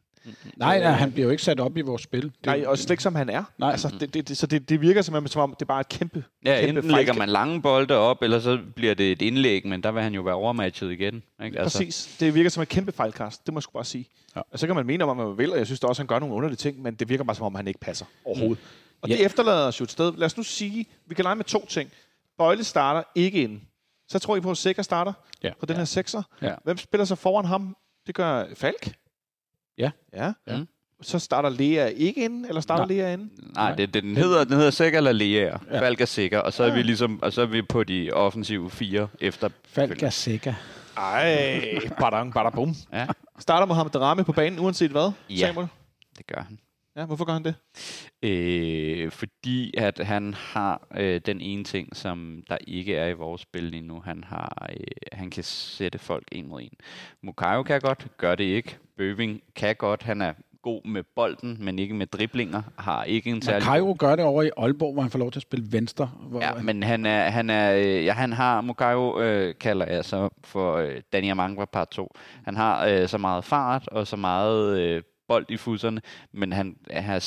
Nej, nej, han bliver jo ikke sat op i vores spil. Det, Nej, og slet ikke som han er. Nej. Altså, det, det, det, så det, det virker som om, som om, det bare er et kæmpe, Ja, kæmpe enten lægger man lange bolde op, eller så bliver det et indlæg, men der vil han jo være overmatchet igen. Ikke? Altså. Præcis. Det virker som et kæmpe fejlkast. Det må jeg sgu bare sige. Ja. Og så kan man mene om, hvad man vil, og jeg synes også, han gør nogle underlige ting, men det virker bare som om, han ikke passer overhovedet. Mm. Og Ja. det efterlader os jo et sted. Lad os nu sige, vi kan lege med to ting. Bøjle starter ikke ind. Så tror I på, at Sikker starter Ja. på den her sekser. Ja. Hvem spiller så foran ham? Det gør Falk. Ja. Ja. Ja. så starter Lea ikke ind, eller starter Nej. Lea ind? Nej, det, det, den hedder, den hedder Sikker eller Lea. Ja. Falk er sikker, og så er vi ligesom, og så er vi på de offensive fire efter. Falk er sikker. Ej, badang, badabum. Ja, Starter Mohamed Darami på banen, uanset hvad, Ja. Samuel? det gør han. Ja, hvorfor gør han det? Øh, fordi at han har øh, den ene ting, som der ikke er i vores spil lige nu. Han, har, øh, han kan sætte folk en mod en. Mukayo kan godt, gør det ikke. Bøving kan godt. Han er god med bolden, men ikke med driblinger. Har ikke en særlig... Cairo gør det over i Aalborg, hvor han får lov til at spille venstre. Hvor Ja, men han er, han er, øh, ja, han har, Mukayo øh, kalder jeg så for øh, Danny Amangwa part 2. Han har øh, så meget fart og så meget øh, bold i fusserne, men han er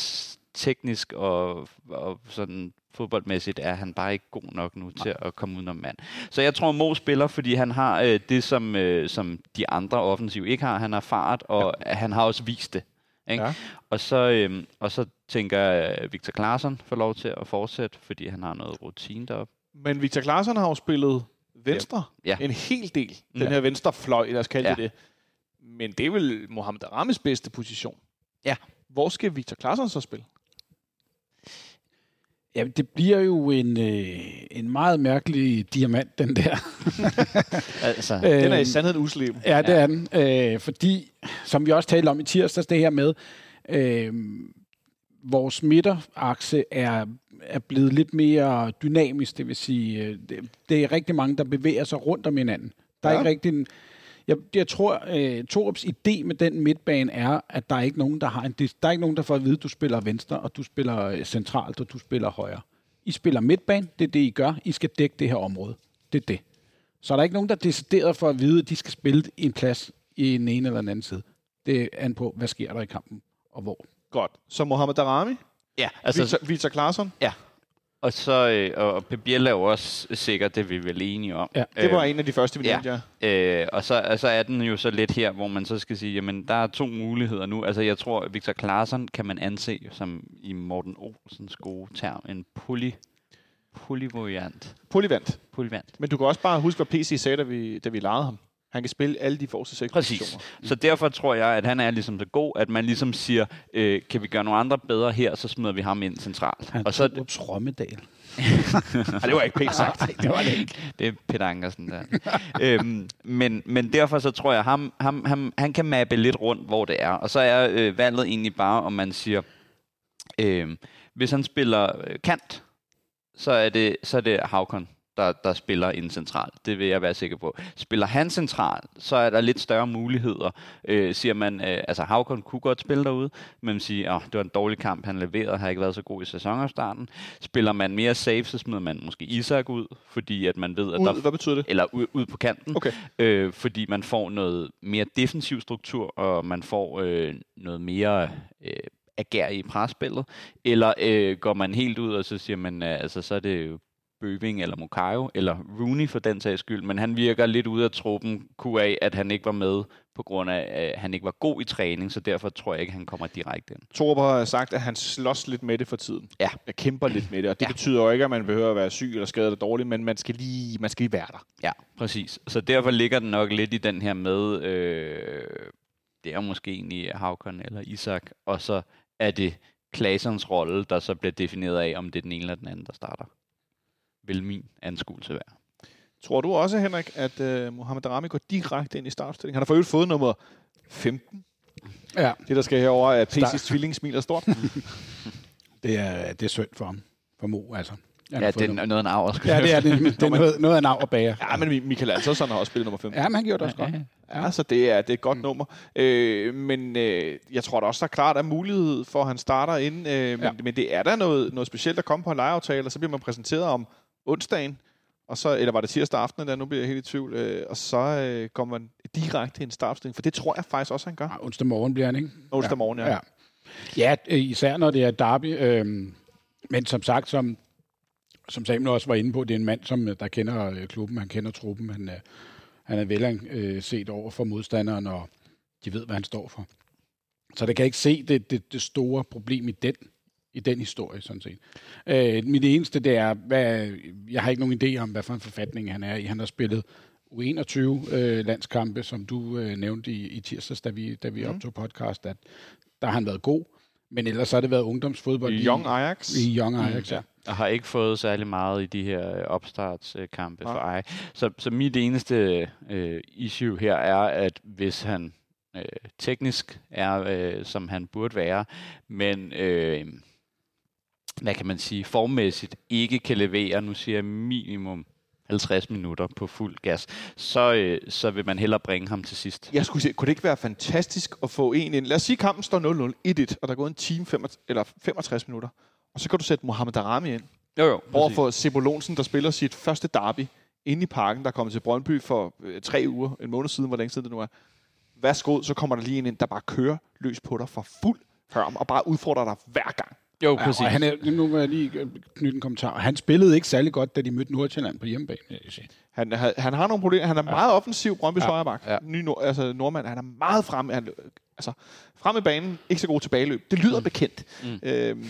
teknisk og, og sådan fodboldmæssigt er han bare ikke god nok nu til at komme udenom mand. Så jeg tror, Mo spiller, fordi han har øh, det, som, øh, som de andre offensiv ikke har. Han har fart, og ja. han har også vist det. Ikke? Ja. Og, så, øhm, og så tænker at Victor Claesson får lov til at fortsætte, fordi han har noget rutine deroppe. Men Victor Claesson har jo spillet venstre Ja. en hel del. Den Ja. her venstre fløj, lad os kalde Ja. det. Men det er vel Mohamed Aramis bedste position. Ja. Hvor skal Victor Claesson så spille? Ja, det bliver jo en, øh, en meget mærkelig diamant, den der. Altså, Øh, Den er i sandhed uslem. Ja, det er den. Øh, fordi, som vi også talte om i tirsdags, det her med, øh, vores midterakse er, er blevet lidt mere dynamisk, det vil sige, øh, det, det er rigtig mange, der bevæger sig rundt om hinanden. Der er Ja. ikke rigtig en, jeg, jeg tror, øh, Torups idé med den midtbane er, at der er ikke nogen, der har en, der er ikke nogen, der får at vide, at du spiller venstre, og du spiller øh, centralt, og du spiller højre. I spiller midtbane, det er det, I gør. I skal dække det her område. Det er det. Så er der ikke nogen, der er decideret for at vide, at de skal spille i en plads i en ene eller den anden side. Det er an på, hvad sker der i kampen, og hvor. Godt. Så Mohamed Darami, ja, altså, Victor, Victor Claesson. ja. Og så øh, og Pep Biel er jo også sikkert, det er vi vel enige om. Ja, Det var en af de første, vi nævnte, ja. Øh, og så, og så er den jo så lidt her, hvor man så skal sige, jamen der er to muligheder nu. Altså jeg tror, Victor Claesson kan man anse som i Morten Olsens gode term, en poly, polyvariant. Polyvant. Polyvant. Men du kan også bare huske, hvad PC sagde, da vi, da vi legede ham. Han kan spille alle de forreste seks Præcis. positioner. Så derfor tror jeg, at han er ligesom så god, at man ligesom siger, øh, kan vi gøre nogle andre bedre her, så smider vi ham ind centralt. Han og så, Torups Rommedal. Ej, det var ikke pænt sagt. Nej, det var det ikke. Det er Peter Ankersen der. øhm, men, men derfor så tror jeg, ham, ham, ham, han kan mappe lidt rundt, hvor det er. Og så er øh, valget egentlig bare, om man siger, øh, hvis han spiller øh, kant, så er det, så er det Havkon, der, der spiller ind centralt. Det vil jeg være sikker på. Spiller han centralt, så er der lidt større muligheder. Øh, siger man, øh, altså Havkon kunne godt spille derude, men man siger, oh, det var en dårlig kamp, han leverede, har ikke været så god i sæsonopstarten. Spiller man mere safe, så smider man måske Isak ud, fordi at man ved, at der Ud, hvad betyder det? eller ud, ud på kanten, Okay. øh, fordi man får noget mere defensiv struktur, og man får øh, noget mere øh, ager i presspillet, eller øh, går man helt ud, og så siger man, øh, altså så er det jo Bøving eller Mukayo, eller Rooney for den sags skyld, men han virker lidt ude af truppen, kunne af, at han ikke var med på grund af, at han ikke var god i træning, så derfor tror jeg ikke, han kommer direkte ind. Torup har sagt, at han slås lidt med det for tiden. Ja. Jeg kæmper lidt med det, og det ja. betyder jo ikke, at man behøver at være syg eller skadet eller dårlig, men man skal lige, man skal lige være der. Ja, præcis. Så derfor ligger den nok lidt i den her med, øh, det er måske egentlig Havkon eller Isak, og så er det Klasens rolle, der så bliver defineret af, om det er den ene eller den anden, der starter. Vil min anskuelse være. Tror du også, Henrik, at uh, Mohamed Darami går direkte ind i startstillingen? Han har for øvrigt fået nummer 15. Ja, Det, der skal herover er Start. PC's tvilling smiler stort. det er, det er synd for ham. For Mo, altså. Han Ja, det er noget af en arv. Ja, det er det. Det er noget, noget af en arv at bære. ja, men Michael Alsson har også spillet nummer 15. Ja, men han gjorde det også godt. Ja, så det er, det er et godt mm. nummer. Øh, men øh, jeg tror da også, der er klart er mulighed for, at han starter ind. Øh, men, Ja. ja. men det er der noget, noget specielt, der kommer på en lejeaftale, og så bliver man præsenteret om onsdagen, og så, eller var det tirsdag aften, der nu bliver jeg helt i tvivl, øh, og så øh, kommer man direkte i en startstilling, for det tror jeg faktisk også, han gør. Ja, onsdag morgen bliver han, ikke? Onsdag morgen, ja. Ja, ja øh, især når det er derby. Øh, men som sagt, som, som Samuel også var inde på, det er en mand, som øh, der kender øh, klubben, han kender truppen, han, han er vel øh, set over for modstanderen, og de ved, hvad han står for. Så det kan ikke se det, det, det store problem i den, i den historie, sådan set. Øh, mit eneste, det er, hvad, jeg har ikke nogen idé om, hvad for en forfatning han er i. Han har spillet U21 øh, landskampe, som du øh, nævnte i, i tirsdags, da vi, da vi Mhm. optog podcast, at der har han været god. Men ellers har det været ungdomsfodbold I Young Ajax. I Young Ajax, Mm, ja. og har ikke fået særlig meget i de her øh, opstartskampe Nej. for Ej. Så, så mit eneste øh, issue her er, at hvis han øh, teknisk er, øh, som han burde være, men øh, hvad kan man sige, formmæssigt ikke kan levere, nu siger jeg minimum 50 minutter på fuld gas, så, øh, så vil man hellere bringe ham til sidst. Jeg skulle sige, kunne det ikke være fantastisk at få en ind? Lad os sige, at kampen står 0-0, 1-1, og der er gået en time, fem, eller 65 minutter. Og så kan du sætte Mohamed Darami ind. Jo, jo. Over for Sebo Lonsen, der spiller sit første derby inde i parken, der kommer til Brøndby for øh, tre uger, en måned siden, hvor længe siden det nu er. Værsgo, så kommer der lige en ind, der bare kører løs på dig for fuld hørm, og bare udfordrer dig hver gang. Jo, Ja, præcis. og han er, nu vil jeg lige øh, knytte en kommentar. Han spillede ikke særlig godt, da de mødte Nordsjælland på hjemmebane. Han, han, han har nogle problemer. Han er meget offensiv, Brøndby's ja. Ja. højreback. Ja. Ja. Ny, nord, altså nordmand. Han er meget frem. Han, altså, frem i banen, ikke så god tilbageløb. Det lyder mm. bekendt, mm. Øhm,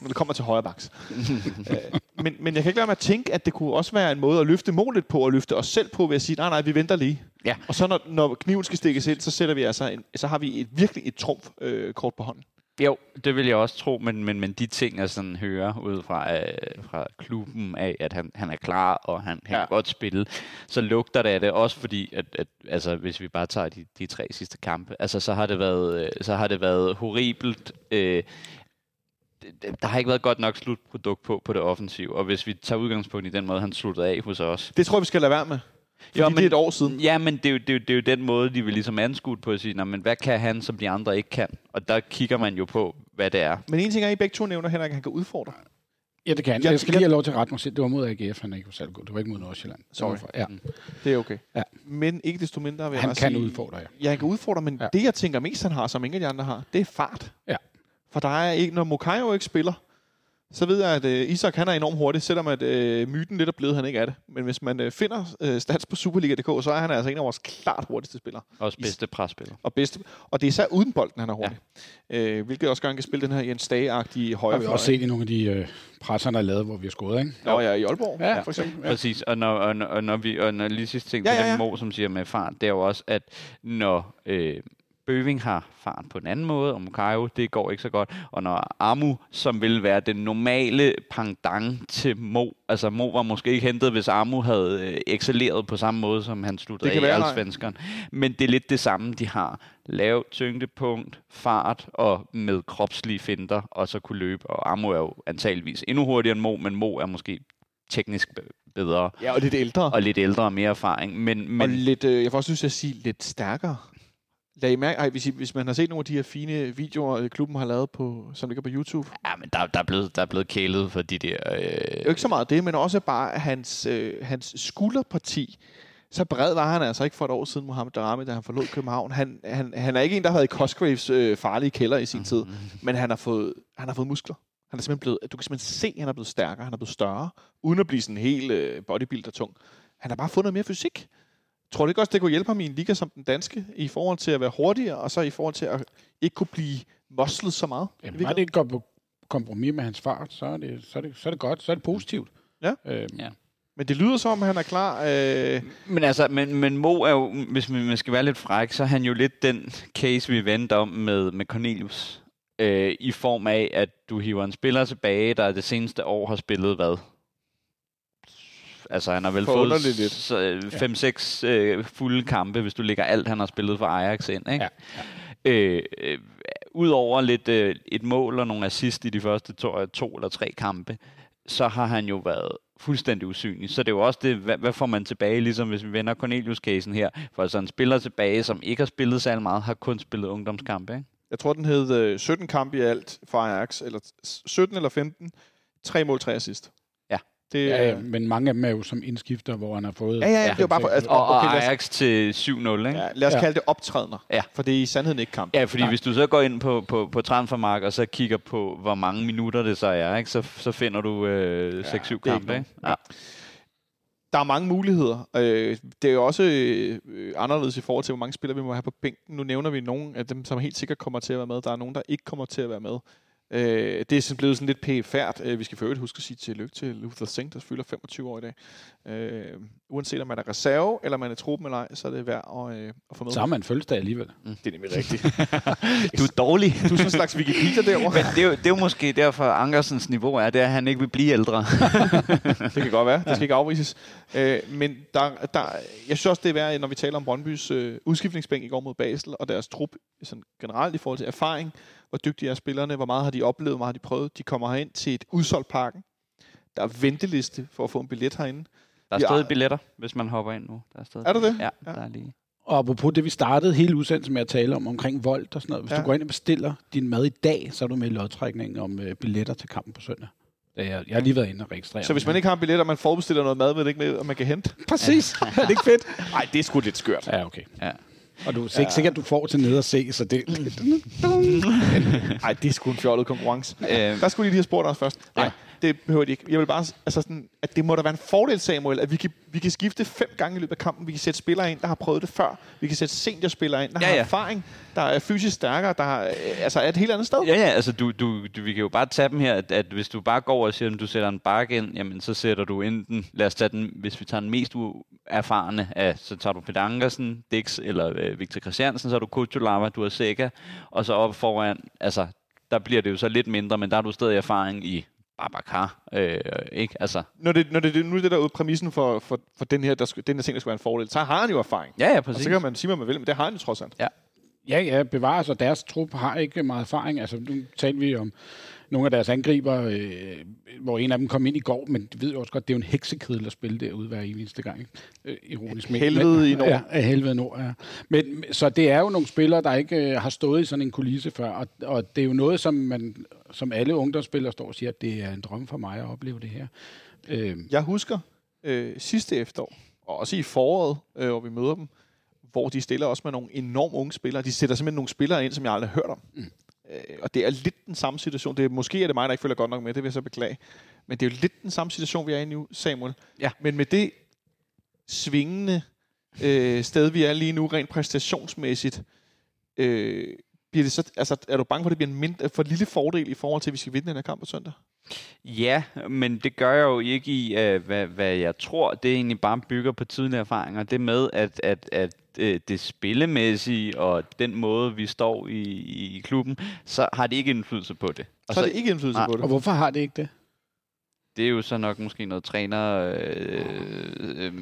når det kommer til højrebacks. øh, men, men jeg kan ikke lade mig at tænke, at det kunne også være en måde at løfte målet på, og løfte os selv på, ved at sige, nej, nej, vi venter lige. Ja. Og så når, når kniven skal stikkes ind, så sætter vi altså en, så har vi et, virkelig et trumf øh, kort på hånden. Jo, det vil jeg også tro, men, men, men de ting, jeg sådan hører ud fra, øh, fra klubben af, at han, han er klar, og han, han Ja. kan godt spille, så lugter det af det også, fordi, at, at altså, hvis vi bare tager de, de tre sidste kampe, altså, så, har det været, øh, så har det været horribelt. Øh, der har ikke været godt nok slutprodukt på, på det offensive, og hvis vi tager udgangspunkt i den måde, han sluttede af hos os, Det tror jeg, vi skal lade være med. Fordi Jo, men- det er et år siden. Ja, men det er, jo, det, er jo, det er jo den måde, de vil ligesom anskue på at sige, "Nå, men hvad kan han, som de andre ikke kan? Og der kigger man jo på, hvad det er. Men en ting er, I begge to nævner, Henrik, at han kan udfordre. Ja, det kan han. Jeg- Jeg skal jeg- lige have lov til at rette mig selv. Det var mod AGF, han ikke var særlig god. Det var ikke mod Nordsjælland. Sorry. for- Ja, Det er okay. Ja. Men ikke desto mindre vil jeg han bare kan sige, udfordre, ja. Ja, han kan udfordre, men ja. Ja. det, jeg tænker mest, han har, som ingen af de andre har, det er fart. Ja. For der er ikke, når Mokayo ikke spiller, så ved jeg, at øh, Isak han er enormt hurtig, selvom at øh, myten lidt er blevet, han ikke er det. Men hvis man øh, finder øh, stats på Superliga.dk, så er han altså en af vores klart hurtigste spillere. Også bedste presspiller. Og bedste. Og det er især uden bolden, han er hurtig. Ja. Øh, hvilket også gør, han kan spille den her Jens Dage-agtige højre har vi også set i nogle af de øh, presser, der er lavet, hvor vi har scoret, ikke? Nå ja, i Aalborg, ja, for eksempel. Ja. Præcis, og når, og, når, og når vi, og når lige sidste ting Ja, ja, ja. Mo, som siger med fart, det er jo også, at når øh, Bøving har fart på en anden måde, og Mukayo, det går ikke så godt, og når Amu, som vil være den normale pendant til Mo, altså Mo var måske ikke hentet, hvis Amu havde øh, excelleret på samme måde, som han sluttede i. Allsvenskeren. Men det er lidt det samme, de har. Lav tyngdepunkt, fart og med kropslige finder, og så kunne løbe. Og Amu er jo antageligvis endnu hurtigere end Mo, men Mo er måske teknisk be- bedre Ja, og lidt ældre. og lidt ældre og mere erfaring. Men, Men, og lidt, øh, jeg får også lyst til at sige, lidt stærkere. Lad I mærke, ej, hvis, I, hvis man har set nogle af de her fine videoer, øh, klubben har lavet, på, som ligger på YouTube. ja, men der, der, er blevet, der er blevet kælet for de der... Det er Øh, jo ikke så meget det, men også bare hans, øh, hans skulderparti. Så bred var han altså ikke for et år siden, Mohamed Darami, da han forlod København. Han, han, han er ikke en, der har været i Cosgraves øh, farlige kælder i sin tid, men han har fået, han har fået muskler. Han er simpelthen blevet, du kan simpelthen se, at han er blevet stærkere, han er blevet større, uden at blive sådan helt øh, bodybuilder-tung. Han har bare noget mere fysik. Tror du ikke også, det kunne hjælpe ham i en liga som den danske, i forhold til at være hurtigere, og så i forhold til at ikke kunne blive moslet så meget? Jamen, var virkeligheden? det ikke går på kompromis med hans fart, så er det, så er det, så er det godt, så er det positivt. Ja. Øhm, Ja. Men det lyder som, at han er klar. Øh, men altså, men, men Mo er jo, hvis man, man skal være lidt fræk, så er han jo lidt den case, vi vendte om med, med Cornelius. Øh, I form af, at du hiver en spiller tilbage, der det seneste år har spillet hvad? Altså, han har vel fået Forunderligt lidt. 5-6 øh, fulde kampe, hvis du lægger alt, han har spillet for Ajax ind. Ikke? Ja, Øh, øh, Udover lidt øh, et mål og nogle assist i de første to, to eller tre kampe, så har han jo været fuldstændig usynlig. Så det er jo også det, hvad, hvad får man tilbage, ligesom hvis vi vender Cornelius-casen her. For altså en spiller tilbage, som ikke har spillet særlig meget, har kun spillet ungdomskampe. Ikke? Jeg tror, den hed øh, 17 kampe i alt for Ajax, eller s- 17 eller 15. Tre mål, tre assist. Ja. Det, Ja, ja, ja, men mange af dem er jo som indskifter, hvor han har fået... ja, ja, ja, det var bare for... Altså, Og, og okay, os, Ajax til 7-0, ikke? ja, lad os Ja. kalde det optrædener. Ja. For det er i sandheden ikke kamp. Ja, fordi Nej. hvis du så går ind på, på, på transfermark og så kigger på, hvor mange minutter det så er, ikke? Så, så finder du øh, 6-7 ikke kampe. nogen. Ikke? Ja. Der er mange muligheder. Øh, det er jo også øh, anderledes i forhold til, hvor mange spillere vi må have på bænken. Nu nævner vi nogle af dem, som helt sikkert kommer til at være med. Der er nogen, der ikke kommer til at være med. Øh, det er sådan blevet sådan lidt pæfærd. Øh, vi skal for øvrigt huske at sige tillykke til Luther Singh, der fylder 25 år i dag. Øh, uanset om man er reserve, eller man er truppen eller ej, så er det værd at, øh, at få med. Så har man fødselsdag alligevel. Det er nemlig rigtigt. Du er dårlig. du er sådan en slags Wikipedia derovre. Men det er, jo, det er jo måske derfor, Ankersens niveau er, det er, at han ikke vil blive ældre. Det kan godt være. Det skal ikke afvises. Øh, men der, der, jeg synes også, det er værd, når vi taler om Brøndbys øh, udskiftningsbænk i går mod Basel, og deres trup sådan generelt i forhold til erfaring, hvor dygtige er spillerne, hvor meget har de oplevet, hvor meget har de prøvet. De kommer herind til et udsolgt parken. Der er venteliste for at få en billet herinde. Der er Ja. stadig billetter, hvis man hopper ind nu. Der er, stadig Er der det? Ja, Ja. der er lige. Og apropos det, vi startede hele udsendelsen med at tale om, omkring vold og sådan noget. Hvis Ja. ja. du går ind og bestiller din mad i dag, så er du med i lodtrækningen om øh, billetter til kampen på søndag. Det er, jeg, jeg har lige været inde og registrere. Så hvis man ikke har en billet, og man forbestiller noget mad, ved det ikke med, at man kan hente? Præcis. er det ikke fedt? Nej, det er sgu lidt skørt. Ja, okay. Ja. Og du er ikke sikkert, du får til nede at se, så det... Nej, det er sgu en fjollet konkurrence. Øh, Der skulle de lige have spurgt os først. Nej, Ja. Det behøver de ikke. Jeg vil bare, altså sådan, at det må da være en fordel, Samuel, at vi kan, vi kan skifte fem gange i løbet af kampen. Vi kan sætte spillere ind, der har prøvet det før. Vi kan sætte seniorspillere ind, der Ja, har ja. erfaring, der er fysisk stærkere, der har, øh, altså er et helt andet sted. Ja, ja, altså du, du, du, vi kan jo bare tage dem her, at, at hvis du bare går og siger, at du sætter en bak ind, jamen så sætter du enten, lad os tage den, hvis vi tager den mest erfarne af, så tager du Peter Ankersen, Dix eller øh, Victor Christiansen, så har du Kutulava, du har Sega, og så op foran, altså der bliver det jo så lidt mindre, men der har du stadig erfaring i Babacar, øh, ikke? Altså, Når det, når det, nu er det der præmissen for, for, for den, her, der, den her ting, der skulle være en fordel, så har han jo erfaring. ja, ja, Og præcis. så kan man sige, hvad man vil, men det har han jo trods alt. Ja, ja, bevares, og deres trup har ikke meget erfaring. Altså, nu talte vi om nogle af deres angriber, øh, hvor en af dem kom ind i går, men du ved jo også godt, det er jo en heksekedel at spille derude hver eneste gang. Øh, ironisk. ment. Helvede Men- i nord. Ja, af helvede nord, ja. Men, så det er jo nogle spillere, der ikke øh, har stået i sådan en kulisse før, og, og det er jo noget, som, man, som alle ungdomsspillere står og siger, at det er en drøm for mig at opleve det her. Øh, Jeg husker øh, sidste efterår, og også i foråret, øh, hvor vi møder dem, hvor de stiller også med nogle enormt unge spillere. De sætter simpelthen nogle spillere ind, som jeg aldrig har hørt om. Mm. Øh, og det er lidt den samme situation. Det er, måske er det mig, der ikke følger godt nok med, det vil jeg så beklage. Men det er jo lidt den samme situation, vi er i nu, Samuel. Ja. Men med det svingende øh, sted, vi er lige nu, rent præstationsmæssigt, øh, bliver det så, altså, er du bange for, at det bliver en mindre, for lille fordel i forhold til, at vi skal vinde den her kamp på søndag? Ja, men det gør jeg jo ikke i, uh, hvad, hvad jeg tror. Det er egentlig bare bygger på tidligere erfaringer. Det med, at, at, at uh, det spillemæssige og den måde, vi står i, i klubben, så har det ikke indflydelse på det. Og Så er det ikke indflydelse nej. på det. og hvorfor har det ikke det? Det er jo så nok måske noget træner... Øh, øh,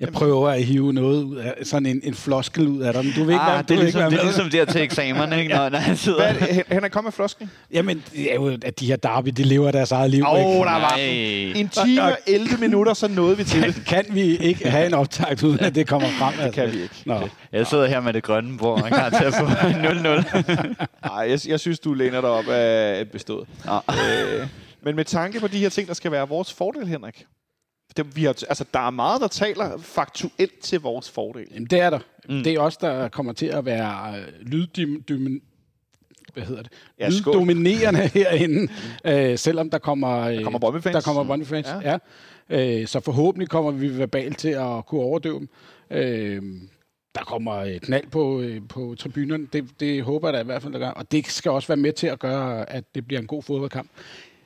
Jeg prøver at hive noget ud af, sådan en, en floskel ud af dig, men du vil ikke, ah, være, det, er ikke ligesom, være det er ligesom der til eksamerne, ikke? Når, når han sidder... Hvad er det? Hen- Henrik, kom med flosken. Jamen, det er jo, at de her derby, de lever deres eget liv. Åh, ikke? der var Nej. den. En time og 11 minutter, så nåede vi til det. Kan vi ikke have en optag, uden at det kommer frem? Altså? kan vi ikke. Nå. Jeg sidder her med det grønne, hvor man kan til at få 0-0. Nej, jeg, jeg synes, du læner dig op af et bestået. Nå. Øh, men med tanke på de her ting, der skal være vores fordel, Henrik. Det, vi har, altså, der er meget, der taler faktuelt til vores fordel. Jamen, det er der. Mm. Mm. Det er også der kommer til at være øh, lyddim, dim, hvad hedder det? Ja. Lyddominerende herinde, øh, selvom der kommer, øh, Der kommer Brøndby-fans. Der kommer Ja. ja. Øh, så forhåbentlig kommer vi verbalt til at kunne overdøve dem. Øh, der kommer knald på, øh, på tribunerne. Det, det håber jeg da i hvert fald, der gør. Og det skal også være med til at gøre, at det bliver en god fodboldkamp.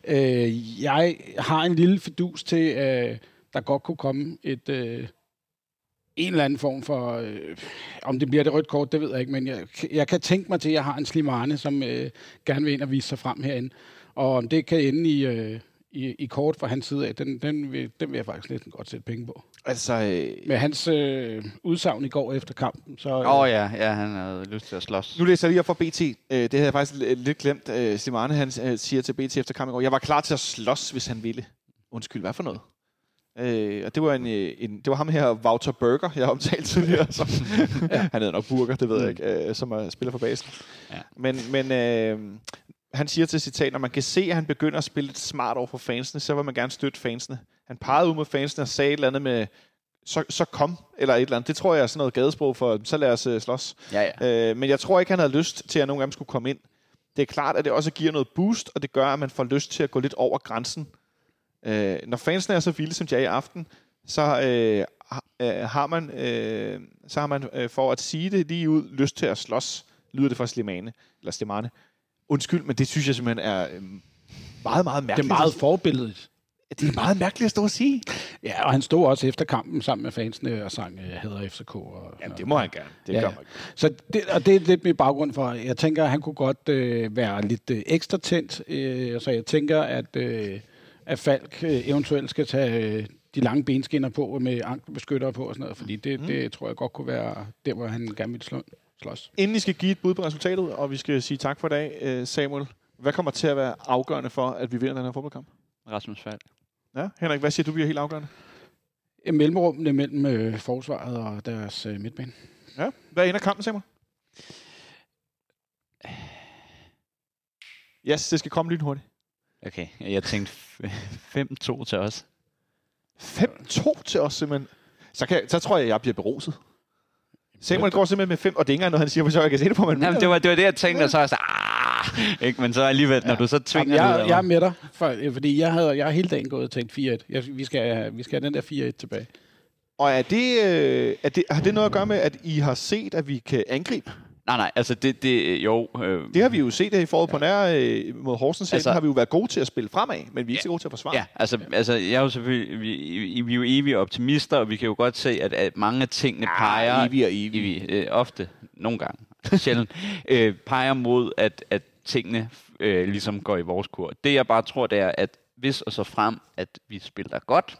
Øh, jeg har en lille fidus til, øh, der godt kunne komme et... Øh, en eller anden form for, øh, om det bliver det rødt kort, det ved jeg ikke, men jeg, jeg kan tænke mig til, at jeg har en Slimane, som øh, gerne vil ind og vise sig frem herinde. Og om det kan ende i, øh, i, i kort fra hans side af, den, den, vil, den vil jeg faktisk næsten godt sætte penge på. Altså, øh, Med hans øh, udsagn i går efter kampen, så... Åh oh, ja, ja, han havde lyst til at slås. nu læser jeg lige op fra BT. Øh, det havde jeg faktisk lidt glemt. Øh, Slimane, han øh, siger til BT efter kampen i går, jeg var klar til at slås, hvis han ville. Undskyld, hvad for noget? Øh, og det var, en, øh, en, det var ham her, Wouter Burger, jeg har omtalt tidligere. Som, han hedder nok Burger, det ved jeg ikke, øh, som er spiller for Basel. Ja. Men, men øh, han siger til citat, når man kan se, at han begynder at spille lidt smart over for fansene, så vil man gerne støtte fansene. Han pegede ud mod fansene og sagde et eller andet med, så, så kom, eller et eller andet. Det tror jeg er sådan noget gadesprog for, så lad os øh, slås. Ja, ja. Øh, men jeg tror ikke, han havde lyst til, at nogen af dem skulle komme ind. Det er klart, at det også giver noget boost, og det gør, at man får lyst til at gå lidt over grænsen. Øh, når fansene er så vilde, som de er i aften, så øh, har- øh, har man, øh, så har man øh, for at sige det lige ud, lyst til at slås, lyder det fra Slimane, eller Slimane, Undskyld, men det synes jeg simpelthen er øh, meget, meget Det mærkeligt. er meget forbilledet. Det er meget mærkeligt at stå og sige. Ja, og han stod også efter kampen sammen med fansene og sang øh, Hader FCK. Og, Jamen, det må han gerne. Det Ja, gør ja. man ikke. Så det, og det er lidt min baggrund for, jeg tænker, at han kunne godt øh, være lidt øh, ekstra tændt. Øh, så jeg tænker, at, øh, at Falk øh, eventuelt skal tage øh, de lange benskinner på med ankelbeskyttere på og sådan noget, fordi det, mm. det tror jeg godt kunne være der, hvor han gerne vil slå, slås. Inden I skal give et bud på resultatet, og vi skal sige tak for i dag, øh, Samuel. Hvad kommer til at være afgørende for, at vi vinder den her fodboldkamp? Rasmus Falk. Ja, Henrik, hvad siger du bliver helt afgørende? Mellemrummene mellem øh, forsvaret og deres øh, midtbane. Ja. Hvad ender kampen, Samuel? Yes, det skal komme lynhurtigt. Okay, jeg tænkte f- 5-2 til os. 5-2 til os simpelthen. Så, kan, så tror jeg, jeg bliver beruset. Samuel går simpelthen med 5, og det er ikke engang noget, han siger, for så jeg kan se det på, men Jamen, det var, det var det, jeg tænkte, og så var jeg så, ikke? Men så alligevel, når du så tvinger Jamen, det ud jeg, af jeg er med dig, for, øh, fordi jeg, havde, jeg har hele dagen gået og tænkt 4-1. Jeg, vi, skal, vi skal have den der 4-1 tilbage. Og er det, øh, er det, har det noget at gøre med, at I har set, at vi kan angribe? Nej, nej, altså det, det jo... Øh, Det har vi jo set her i foråret på nær øh, mod Horsens. Altså, har vi jo været gode til at spille fremad, men vi er ikke så gode til at forsvare. Ja, altså, altså jeg er jo selvfølgelig, vi, vi, er jo evige optimister, og vi kan jo godt se, at, at mange af tingene peger... evig og evig. evige øh, ofte, nogle gange, sjældent, øh, peger mod, at, at tingene øh, ligesom går i vores kur. Det jeg bare tror, det er, at hvis og så frem, at vi spiller godt,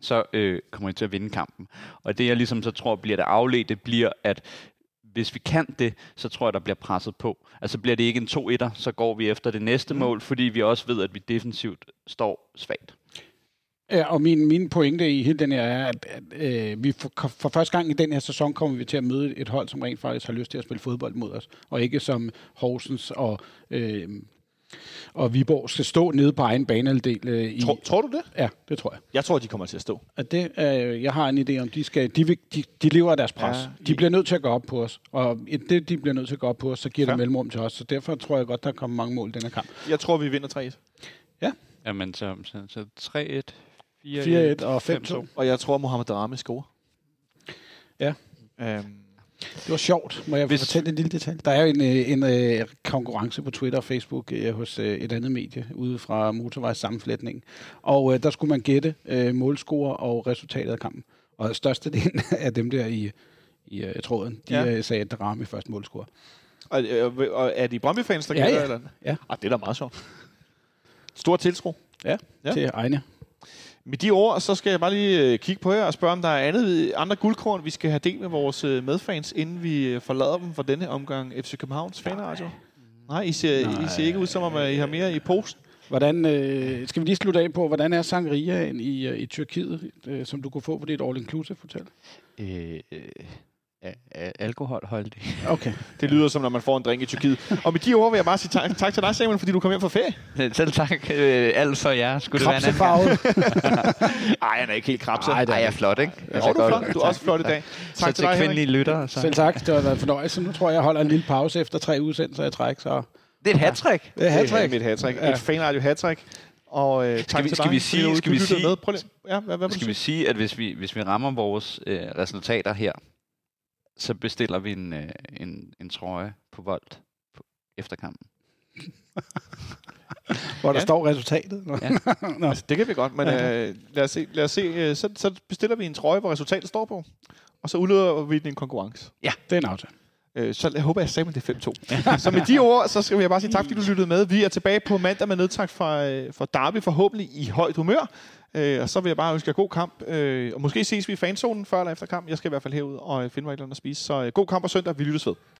så øh, kommer vi til at vinde kampen. Og det jeg ligesom så tror bliver det afledte, bliver, at hvis vi kan det, så tror jeg, der bliver presset på. Altså bliver det ikke en 2-1'er, så går vi efter det næste mm. mål, fordi vi også ved, at vi defensivt står svagt. Ja, og min, min pointe i hele den her er, at, at øh, vi for, for første gang i den her sæson kommer vi til at møde et hold, som rent faktisk har lyst til at spille fodbold mod os, og ikke som Horsens og, øh, og Viborg skal stå nede på egen banehalvdel. Øh, i, Tror, tror du det? Ja, det tror jeg. Jeg tror, de kommer til at stå. At det, øh, jeg har en idé om, de, skal, de, vil, de, de lever af deres pres. Ja, Ja, de bliver nødt til at gå op på os. Og det, de bliver nødt til at gå op på os, så giver Fair. det mellemrum til os. Så derfor tror jeg godt, der kommer mange mål i den her kamp. Jeg tror, vi vinder 3-1. Jamen, så, så, så 3-1, 4-1 og 5-2. Og jeg tror, Mohamed Darame scorer. Ja. Øhm, Det var sjovt. Må jeg Hvis- fortælle en lille detalje? Der er jo en, øh, en øh, konkurrence på Twitter og Facebook øh, hos øh, et andet medie ude fra motorvejssammenflætningen. Og øh, der skulle man gætte øh, målscore og resultatet af kampen. Og størstedelen af dem der i, i øh, tråden, de Ja. øh, sagde, at Darami først målscore. og, øh, og er de Brøndby-fans, der Ja, gælder? ja. Eller? Ja. Ah, det er da meget sjovt. Stor tiltro. Ja, Ja. ja. til egne. Med de ord, så skal jeg bare lige øh, kigge på jer og spørge, om der er andet, andre guldkorn, vi skal have del med vores øh, medfans, inden vi øh, forlader dem for denne omgang FC Københavns fanradio. Nej, I ser, I ser ikke ud som om, at I har mere i posten. Hvordan, øh, skal vi lige slutte af på, hvordan er sangriaen i, i Tyrkiet, øh, som du kunne få på dit all-inclusive hotel? Øh, alkoholholdig. Okay. Det lyder som, når man får en drink i Tyrkiet. Og med de ord vil jeg bare sige tak, tak til dig, Samuel, fordi du kom hjem fra ferie. Selv tak. Øh, alt for jer. Skulle det være en? Krabsefarvet. Ej, han er ikke helt krabset. Ej, jeg er flot, ikke? Ja, du er flot. Du er også flot i dag. Så Tak til til dig, kvindelige lyttere. Så. Selv tak. Det var en fornøjelse. Nu tror jeg, jeg holder en lille pause efter tre udsendelser i træk. Så Det er et hat-trick. det er Det er hat mit hat Ja. Et fanradio hat Og øh, tak vi- til skal dig. vi sige- skal vi sige- Med. Prøv lige. Ja, hvad, hvad vil Skal vi sige? sige, at hvis vi, hvis vi rammer vores øh, resultater her, så bestiller vi en, øh, en, en trøje på Volt på, efter kampen. hvor der Ja. står resultatet. Ja. Nå. Altså, det kan vi godt, men øh, lad os se. Lad os se øh, så, så bestiller vi en trøje, hvor resultatet står på. Og så udløber vi den i en konkurrence. Det er en aftale. Øh, så jeg håber, jeg sagde, det er 5-2. så med de ord, så skal jeg bare sige tak, fordi du lyttede med. Vi er tilbage på mandag med nedtræk fra, øh, fra Derby, forhåbentlig i højt humør. Øh, og så vil jeg bare ønske jer god kamp. Øh, og måske ses vi i fanzonen før eller efter kamp. Jeg skal i hvert fald herud og finde mig et eller andet at spise. Så øh, god kamp og søndag. Vi lyttes ved.